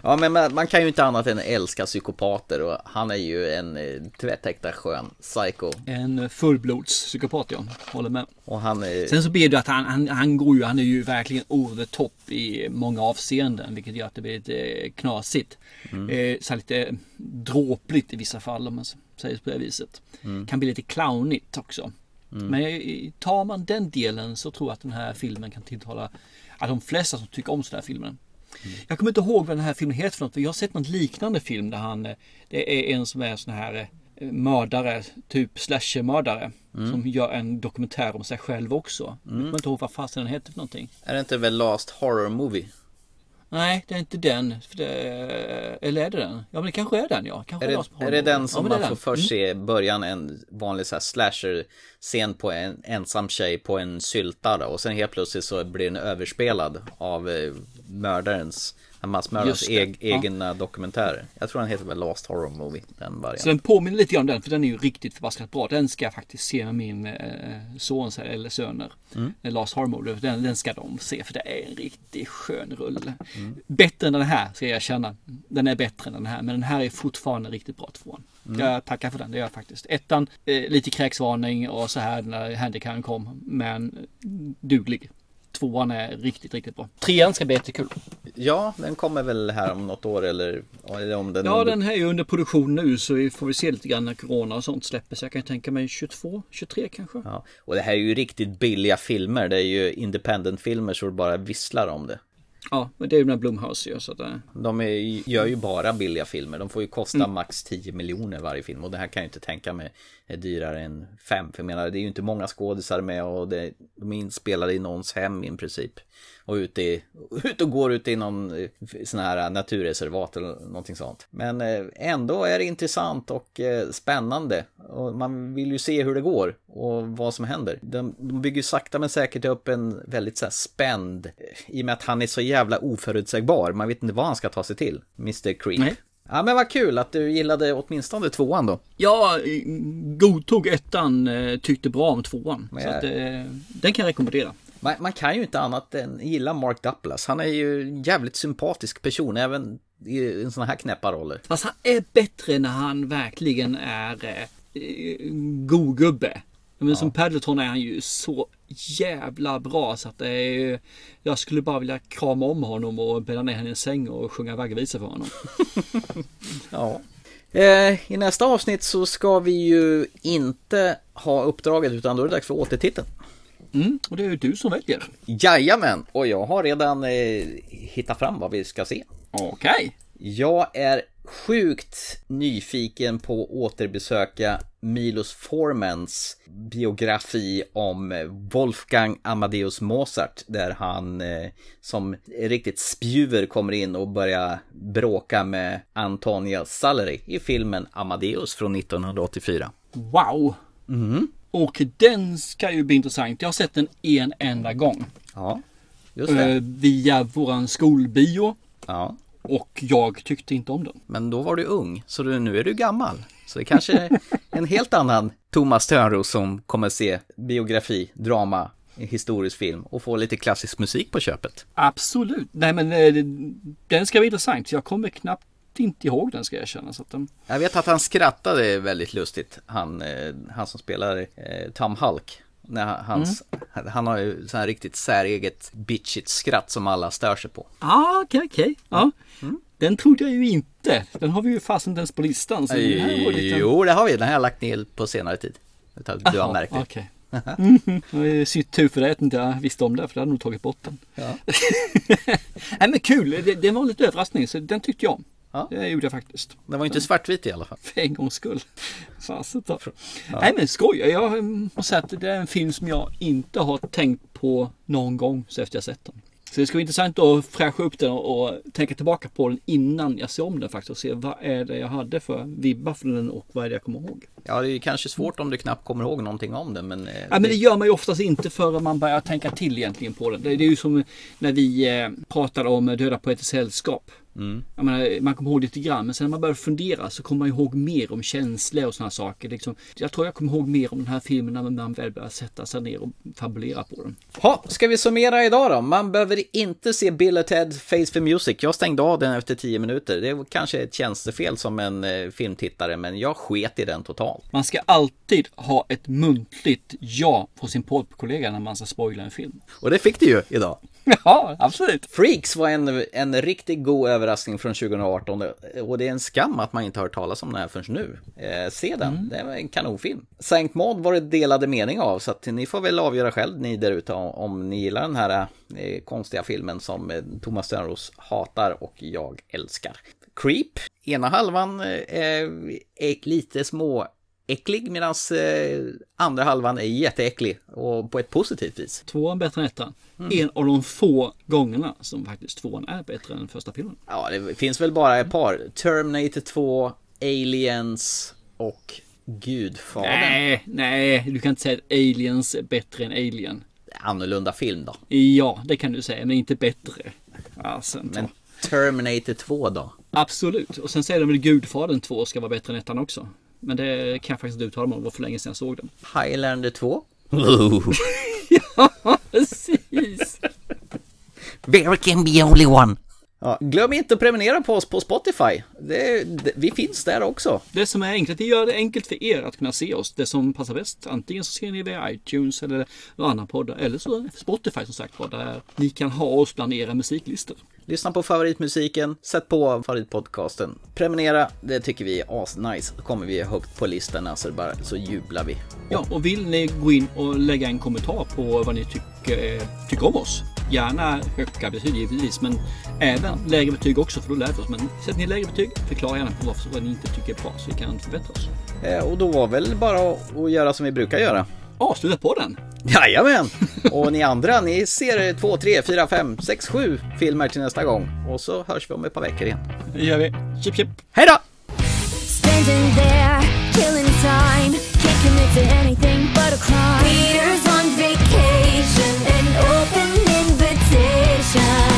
Speaker 3: Ja, men man, man kan ju inte annat än älska psykopater och han är ju en eh, tvättäkta skön psycho.
Speaker 2: En fullblodspsykopat ja, håller med.
Speaker 3: Och han är...
Speaker 2: Sen så blir det att han, han, han går ju, han är ju verkligen over the top i många avseenden. Vilket gör att det blir lite knasigt.
Speaker 3: Mm.
Speaker 2: Eh, så lite dråpligt i vissa fall om man säger på det viset.
Speaker 3: Mm.
Speaker 2: Kan bli lite clownigt också.
Speaker 3: Mm.
Speaker 2: Men eh, tar man den delen så tror jag att den här filmen kan tilltala de flesta som tycker om sådana här filmer. Jag kommer inte ihåg vad den här filmen heter för något. Jag har sett något liknande film där han, eh, det är en som är sån här eh, mördare, typ slashermördare.
Speaker 3: Mm.
Speaker 2: Som gör en dokumentär om sig själv också. Jag
Speaker 3: Mm.
Speaker 2: kommer inte ihåg vad fasen den heter för någonting.
Speaker 3: Är det inte väl Last Horror Movie?
Speaker 2: Nej, det är inte den. Det, eller är det den? Ja, men det kanske är den ja. Kanske
Speaker 3: Är det, är det den som
Speaker 2: Ja,
Speaker 3: man får
Speaker 2: den.
Speaker 3: först se i början en vanlig så slasher-scen på en ensam tjej på en syltare och sen helt plötsligt så blir den överspelad av eh, mördarens,
Speaker 2: Just det,
Speaker 3: eg,
Speaker 2: ja.
Speaker 3: egna dokumentärer. Jag tror den heter väl Last Horror Movie, den
Speaker 2: Så
Speaker 3: varianten.
Speaker 2: den påminner lite grann om den, för den är ju riktigt förbaskat bra. Den ska jag faktiskt se med min eh, son eller söner.
Speaker 3: Mm.
Speaker 2: Eh, Lars Harmode. Den, den ska de se, för det är en riktigt skön rulle.
Speaker 3: Mm.
Speaker 2: Bättre än den här, ska jag känna. Den är bättre än den här, men den här är fortfarande riktigt bra tvåan.
Speaker 3: Mm.
Speaker 2: Jag tackar för den, det gör jag faktiskt. Ettan, eh, lite kräksvarning och så här när handicapen kom, men duglig. Tvåan är riktigt, riktigt bra. Trean ska bli jättekul.
Speaker 3: Ja, den kommer väl här om något år eller, eller om den...
Speaker 2: Ja, den här är ju under produktion nu så vi får vi se lite grann när corona och sånt släpper. Så jag kan tänka mig 22, 23 kanske.
Speaker 3: Ja, och det här är ju riktigt billiga filmer. Det är ju independent-filmer så det bara visslar om det.
Speaker 2: Ja, men det är ju med Blumhouse ju. Så att, eh,
Speaker 3: De är, gör ju bara billiga filmer. De får ju kosta
Speaker 2: Mm.
Speaker 3: max 10 miljoner varje film. Och det här kan jag inte tänka mig är dyrare än fem, För jag menar, det är ju inte många skådisar med och det, de är inspelade i någons hem i princip. Och ute, i, ut och går ute i någon eh, sån här naturreservat eller någonting sånt. Men eh, ändå är det intressant och eh, spännande. Och man vill ju se hur det går och vad som händer. De, de bygger ju sakta men säkert upp en väldigt så här spänd, i och med att han är så jävla oförutsägbar. Man vet inte vad han ska ta sig till, Mr. Creep.
Speaker 2: Nej.
Speaker 3: Ja men vad kul att du gillade åtminstone tvåan då.
Speaker 2: Jag godtog ettan, eh, tyckte bra om tvåan.
Speaker 3: Men
Speaker 2: Så att, eh, den kan jag rekommendera.
Speaker 3: Man, man kan ju inte annat än gilla Mark Duplass. Han är ju en jävligt sympatisk person även i en sån här knäppa roller.
Speaker 2: Fast han är bättre när han verkligen är eh, eh, god gubbe. Men som Paddleton är han ju så jävla bra så att det är Jag skulle bara vilja krama om honom och bädda ner henne i en säng och sjunga vaggvisor för honom.
Speaker 3: Ja. Eh, I nästa avsnitt så ska vi ju inte ha uppdraget utan då är det dags för återtiteln.
Speaker 2: Mm, och det är ju du som väljer.
Speaker 3: Jajamän, och jag har redan eh, hittat fram vad vi ska se.
Speaker 2: Okej.
Speaker 3: Jag är sjukt nyfiken på att återbesöka Milos Formans biografi om Wolfgang Amadeus Mozart där han eh, som riktigt spjuver kommer in och börjar bråka med Antonia Salieri i filmen Amadeus från 1984.
Speaker 2: Wow!
Speaker 3: Mm.
Speaker 2: Och den ska ju bli intressant. Jag har sett den en enda gång.
Speaker 3: Ja, just det.
Speaker 2: Eh, via våran skolbio.
Speaker 3: Ja.
Speaker 2: Och jag tyckte inte om den.
Speaker 3: Men då var du ung, så du, nu är du gammal. Så det kanske är en helt annan Thomas Törnros som kommer se biografi, drama, historisk film och få lite klassisk musik på köpet.
Speaker 2: Absolut. Nej men eh, den ska bli intressant. Jag kommer knappt inte ihåg den ska jag erkänna. Så att den...
Speaker 3: Jag vet att han skrattade väldigt lustigt, han, eh, han som spelar eh, Tom Hulk. När han, hans, han har ju så här riktigt säreget bitchigt skratt som alla stör sig på.
Speaker 2: Ah, okej, okej. Ja. Den trodde jag ju inte. Den har vi ju fastnat inte ens på listan. Så det här var lite...
Speaker 3: Jo, det har vi. Den har jag lagt ner på senare tid. Utan Du har märkt det.
Speaker 2: Det är synd- tur för dig att inte jag visste om det, för det hade nog tagit bort den.
Speaker 3: Ja.
Speaker 2: Nej men kul, det, det var en liten överraskning, så den tyckte jag om.
Speaker 3: Ja.
Speaker 2: Det gjorde jag faktiskt.
Speaker 3: Den var inte svartvit i alla fall.
Speaker 2: För en gångs skull. Fasen ta. Nej men skoj, jag måste säga att det är en film som jag inte har tänkt på någon gång så efter jag sett den. Så det ska bli intressant att fräscha upp den och, och tänka tillbaka på den innan jag ser om den faktiskt och se vad är det jag hade för vibbar för den och vad är det jag kommer ihåg.
Speaker 3: Ja, det är kanske svårt om du knappt kommer ihåg någonting om den, men... eh,
Speaker 2: Ja, men det gör man ju oftast inte förrän man börjar tänka till egentligen på. Det det är ju som när vi eh, pratade om Döda poeters sällskap.
Speaker 3: Mm.
Speaker 2: Jag menar, man kommer ihåg lite grann, men sen när man börjar fundera så kommer man ihåg mer om känslor och sådana saker. Liksom, jag tror jag kommer ihåg mer om den här filmen när man väl börjar sätta sig ner och fabulera på den.
Speaker 3: Ha, ska vi summera idag då? Man behöver inte se Bill och Ted Face for Music. Jag stängde av den efter 10 minuter. Det var kanske ett tjänstefel som en eh, filmtittare, men jag sket i den totalt.
Speaker 2: Man ska alltid ha ett muntligt ja från sin poddkollega när man ska spoila en film.
Speaker 3: Och det fick du ju idag.
Speaker 2: Ja, absolut.
Speaker 3: Freaks var en, en riktigt god överraskning från 2018 och det är en skam att man inte har hört talas om den här förrän nu. Eh, se den, det var en kanonfilm. Sankt Maud var det delade mening av så att ni får väl avgöra själv ni där ute om, om ni gillar den här eh, konstiga filmen som eh, Thomas Törnros hatar och jag älskar. Creep, ena halvan eh, är lite små äcklig medan eh, andra halvan är jätteäcklig och på ett positivt vis.
Speaker 2: Tvåan bättre än ettan. En av de få gångerna som faktiskt tvåan är bättre än första filmen.
Speaker 3: Ja, det finns väl bara ett par. Terminator 2, Aliens och Gudfadern.
Speaker 2: Nej, nej, du kan inte säga att Aliens är bättre än Alien.
Speaker 3: Annorlunda film då.
Speaker 2: Ja, det kan du säga, men inte bättre. Alltså,
Speaker 3: Men Terminator 2 då?
Speaker 2: Absolut. Och sen säger de väl Gudfadern 2 ska vara bättre än ettan också. Men det kan jag faktiskt inte uttala mig om, det var för länge sedan jag såg den.
Speaker 3: Highlander 2?
Speaker 2: ja, precis.
Speaker 3: There can be only one. Ja, glöm inte att prenumerera på oss på Spotify. Det, det, vi finns där också.
Speaker 2: Det som är enkelt, det gör det enkelt för er att kunna se oss. Det som passar bäst. Antingen så ser ni via iTunes eller någon annan podd. Eller så Spotify som sagt var där ni kan ha oss bland era musiklistor.
Speaker 3: Lyssna på favoritmusiken, sätt på favoritpodcasten. Prenumerera, det tycker vi är asnice. Då kommer vi högt på listorna så, det bara, så jublar vi.
Speaker 2: Ja, och vill ni gå in och lägga en kommentar på vad ni tycker, tycker om oss Gärna höga betyg givetvis, men även lägre betyg också för då lär vi oss. Men sätt ner lägre betyg, förklara gärna varför vad ni inte tycker är bra så vi kan förbättra oss.
Speaker 3: Eh, Och då var väl bara att göra som vi brukar göra.
Speaker 2: Avsluta på den.
Speaker 3: Jajamän! Och ni andra, ni ser två, tre, fyra, fem, sex, sju filmer till nästa gång. Och så hörs vi om ett par veckor igen.
Speaker 2: Det gör vi. Chip chip!
Speaker 3: Hej då!
Speaker 14: Standing there, killing time. Can't commit to anything but a crime. Peter's on vacation, an open invitation.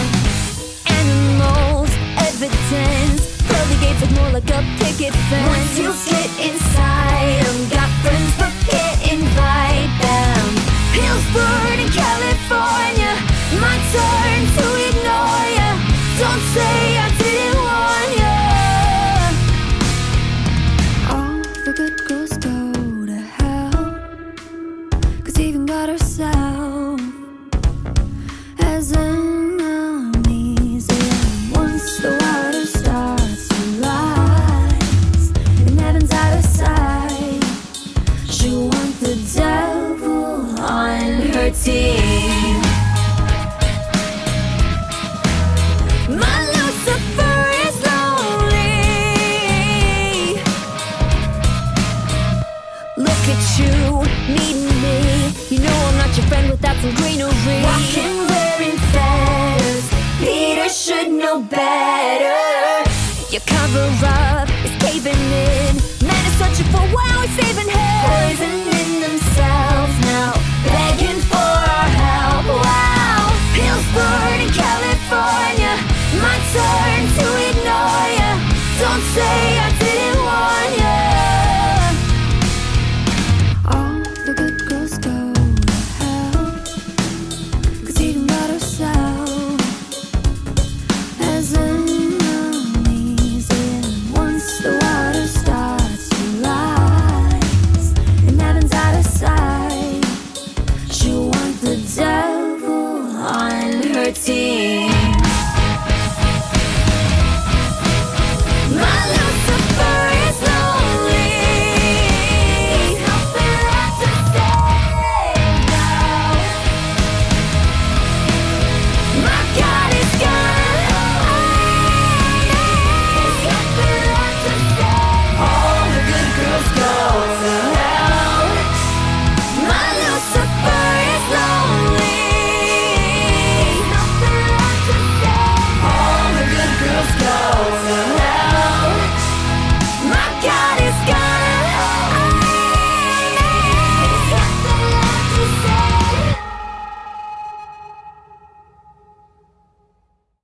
Speaker 14: Animals, evidence. Pearly gates look more like a picket fence. Once you get inside 'em, got friends but even got herself as an better. Your cover up is caving in. Men are searching for why we're saving him. Poisoning themselves now, begging for our help. Wow, Hillsburn in California, my turn to ignore ya. Don't say.